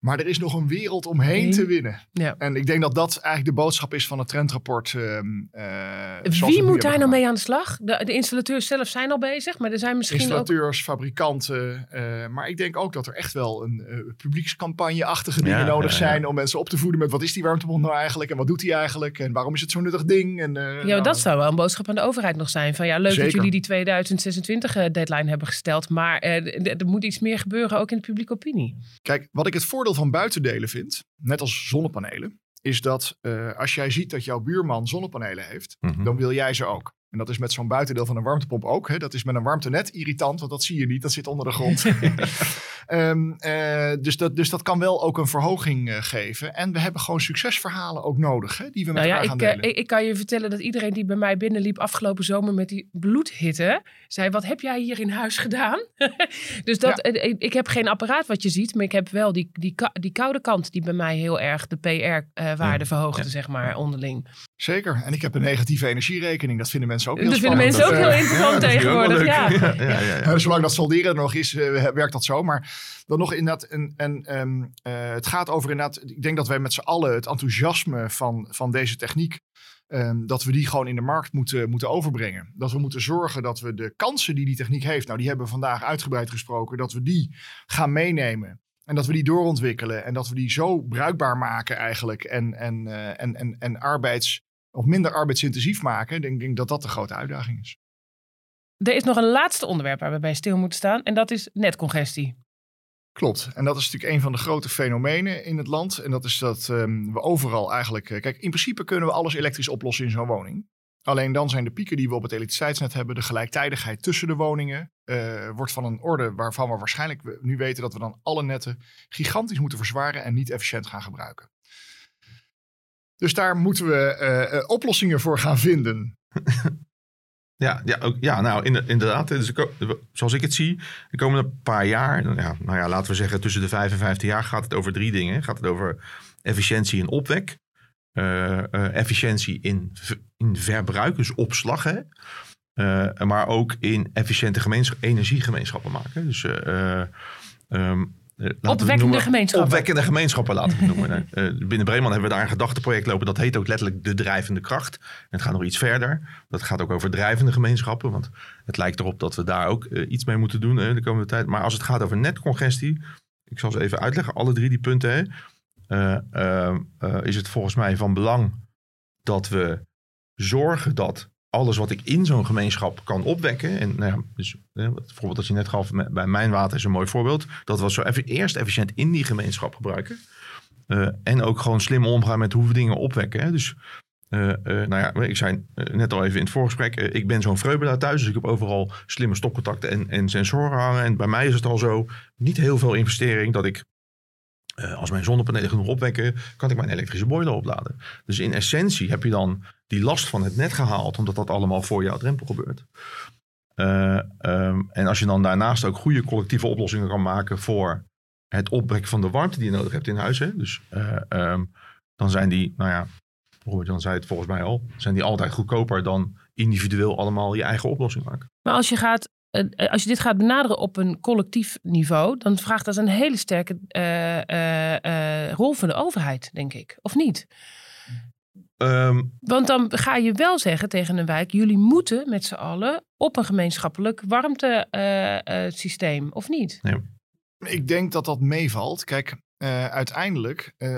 Maar er is nog een wereld omheen Nee. te winnen. Ja. En ik denk dat dat eigenlijk de boodschap is van het trendrapport. ehm, eh, Wie moet daar nou mee aan de slag? De, de installateurs zelf zijn al bezig, maar er zijn misschien ook... Installateurs, fabrikanten. eh, maar ik denk ook dat er echt wel een eh, publiekscampagne-achtige dingen Ja, nodig ja, ja. zijn. Om mensen op te voeden met wat is die warmtepomp nou eigenlijk? En wat doet die eigenlijk? En waarom is het zo'n nuttig ding? En, eh, Ja, nou, dat zou wel een boodschap aan de overheid nog zijn. Van ja, leuk dat jullie die 2026 eh, deadline hebben gesteld. Maar eh, er moet iets meer gebeuren, ook in de publieke opinie. Kijk, wat ik het voordeel van buitendelen vind, net als zonnepanelen, is dat eh, als jij ziet dat jouw buurman zonnepanelen heeft, Mhm. dan wil jij ze ook. En dat is met zo'n buitendeel van een warmtepomp ook. Hè? Dat is met een warmtenet irritant, want dat zie je niet. Dat zit onder de grond. *laughs* Ehm, eh, dus, dat, dus dat kan wel ook een verhoging eh, geven. En we hebben gewoon succesverhalen ook nodig, hè, die we met Nou ja, elkaar gaan ik, eh, delen. ik, ik kan je vertellen dat iedereen die bij mij binnenliep afgelopen zomer met die bloedhitte, zei: Wat heb jij hier in huis gedaan? *laughs* dus dat, ik, ik heb geen apparaat wat je ziet, maar ik heb wel die, die, die koude kant die bij mij heel erg de PR-waarde verhoogde, zeg maar, onderling. Zeker. En ik heb een negatieve energierekening. Dat vinden mensen ook heel Dat vinden spannend. mensen ook heel interessant wel tegenwoordig. Ja. ja, ja, ja. Eh, zolang dat solderen er nog is, eh, werkt dat zo. Maar dan nog inderdaad, een, een, ehm, eh, het gaat over inderdaad, ik denk dat wij met z'n allen het enthousiasme van, van deze techniek, ehm, dat we die gewoon in de markt moeten, moeten overbrengen. Dat we moeten zorgen dat we de kansen die die techniek heeft, nou die hebben we vandaag uitgebreid gesproken, dat we die gaan meenemen. En dat we die doorontwikkelen en dat we die zo bruikbaar maken eigenlijk en, en, eh, en, en, en arbeids, of minder arbeidsintensief maken. Ik denk, denk dat dat de grote uitdaging is. Er is nog een laatste onderwerp waar we bij stil moeten staan en dat is netcongestie. Klopt. En dat is natuurlijk een van de grote fenomenen in het land. En dat is dat ehm, we overal eigenlijk... eh, kijk, in principe kunnen we alles elektrisch oplossen in zo'n woning. Alleen dan zijn de pieken die we op het elektriciteitsnet hebben... de gelijktijdigheid tussen de woningen... eh, wordt van een orde waarvan we waarschijnlijk nu weten... dat we dan alle netten gigantisch moeten verzwaren... en niet efficiënt gaan gebruiken. Dus daar moeten we eh, eh, oplossingen voor gaan vinden. *laughs* Ja, ja, ook, ja nou in- inderdaad. Dus zoals ik het zie, de komende paar jaar, ja, nou ja, laten we zeggen tussen de 5 en 15 jaar, gaat het over drie dingen. Gaat het over efficiëntie in opwek, eh, efficiëntie in, in verbruik, dus opslag, hè? Maar ook in efficiënte gemeenschap, energiegemeenschappen maken. Dus eh, eh, Opwekkende noemen, gemeenschappen. Opwekkende gemeenschappen laten we het noemen. Uh, *laughs* binnen Breeman hebben we daar een gedachteproject lopen. Dat heet ook letterlijk de drijvende kracht. En het gaat nog iets verder. Dat gaat ook over drijvende gemeenschappen. Want het lijkt erop dat we daar ook uh, iets mee moeten doen de komende tijd. Maar als het gaat over netcongestie. Ik zal ze even uitleggen. Alle drie die punten. is het volgens mij van belang dat we zorgen dat alles wat ik in zo'n gemeenschap kan opwekken. En nou ja, dus, het voorbeeld dat je net gaf bij mijn water is een mooi voorbeeld. Dat we zo even eerst efficiënt in die gemeenschap gebruiken. Uh, en ook gewoon slim omgaan met hoe we dingen opwekken. Hè. Dus uh, nou ja, ik zei net al even in het voorgesprek. ik ben zo'n vreubelaar thuis, dus ik heb overal slimme stopcontacten en, en sensoren hangen. En bij mij is het al zo, niet heel veel investering dat ik uh, als mijn zonnepanelen genoeg opwekken, kan ik mijn elektrische boiler opladen. Dus in essentie heb je dan die last van het net gehaald, omdat dat allemaal voor jouw drempel gebeurt. Uh, um, en als je dan daarnaast ook goede collectieve oplossingen kan maken voor het opwekken van de warmte die je nodig hebt in huis. Hè? Dus uh, um, dan zijn die, nou ja, Robert Jan zei het volgens mij al, zijn die altijd goedkoper dan individueel allemaal je eigen oplossing maken. Maar als je gaat als je dit gaat benaderen op een collectief niveau, dan vraagt dat een hele sterke uh, uh, rol van de overheid, denk ik. Of niet? Um, Want dan ga je wel zeggen tegen een wijk: jullie moeten met z'n allen op een gemeenschappelijk warmtesysteem, of niet? Nee. Ik denk dat dat meevalt. Kijk, uh, uiteindelijk, uh,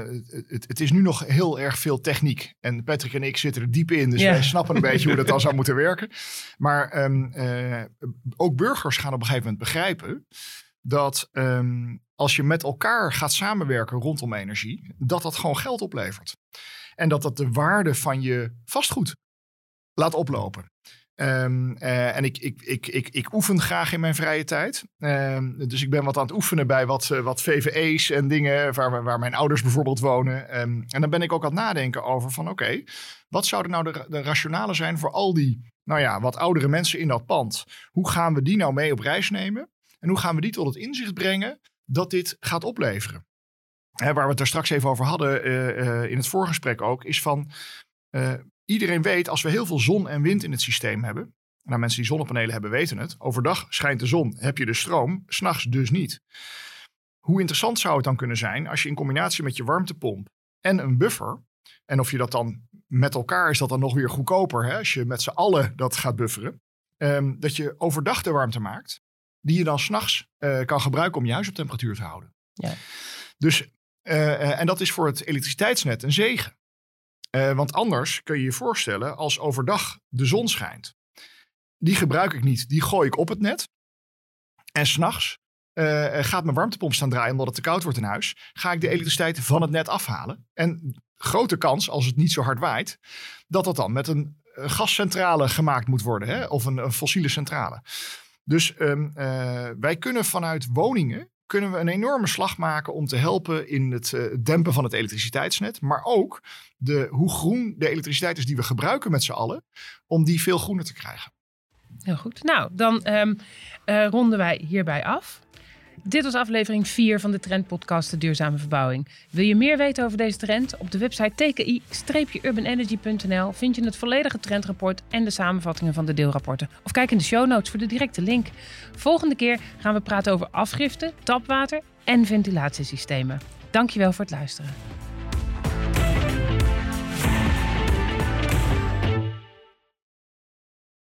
het, het, is nu nog heel erg veel techniek. En Patrick en ik zitten er diep in, dus yeah. wij snappen een beetje hoe dat dan zou *laughs* moeten werken. Maar um, uh, ook burgers gaan op een gegeven moment begrijpen dat um, als je met elkaar gaat samenwerken rondom energie, dat dat gewoon geld oplevert. En dat dat de waarde van je vastgoed laat oplopen. Um, uh, en ik, ik, ik, ik, ik oefen graag in mijn vrije tijd. Um, dus ik ben wat aan het oefenen bij wat, uh, wat VVE's en dingen waar, waar mijn ouders bijvoorbeeld wonen. Um, en dan ben ik ook aan het nadenken over van oké, wat zouden nou de, de rationale zijn voor al die, nou ja, wat oudere mensen in dat pand? Hoe gaan we die nou mee op reis nemen? En hoe gaan we die tot het inzicht brengen dat dit gaat opleveren? Hè, waar we het er straks even over hadden uh, in het voorgesprek ook, is van iedereen weet, als we heel veel zon en wind in het systeem hebben. Nou, mensen die zonnepanelen hebben weten het. Overdag schijnt de zon, heb je de stroom, s'nachts dus niet. Hoe interessant zou het dan kunnen zijn als je in combinatie met je warmtepomp en een buffer. En of je dat dan met elkaar is dat dan nog weer goedkoper hè, als je met z'n allen dat gaat bufferen. Um, dat je overdag de warmte maakt, die je dan s'nachts uh, kan gebruiken om je huis op temperatuur te houden. Ja. Dus, uh, en dat is voor het elektriciteitsnet een zegen. Uh, want anders kun je je voorstellen als overdag de zon schijnt. Die gebruik ik niet, die gooi ik op het net. En s'nachts uh, gaat mijn warmtepomp staan draaien omdat het te koud wordt in huis. Ga ik de elektriciteit van het net afhalen. En grote kans, als het niet zo hard waait, dat dat dan met een gascentrale gemaakt moet worden. Hè? Of een, fossiele centrale. Dus uh, wij kunnen vanuit woningen kunnen we een enorme slag maken om te helpen in het uh, dempen van het elektriciteitsnet. Maar ook de, hoe groen de elektriciteit is die we gebruiken met z'n allen, om die veel groener te krijgen. Heel goed. Nou, dan um, uh, ronden wij hierbij af. Dit was aflevering 4 van de Trendpodcast De Duurzame Verbouwing. Wil je meer weten over deze trend? Op de website tki-urbanenergy.nl vind je het volledige trendrapport en de samenvattingen van de deelrapporten. Of kijk in de show notes voor de directe link. Volgende keer gaan we praten over afgifte, tapwater en ventilatiesystemen. Dankjewel voor het luisteren.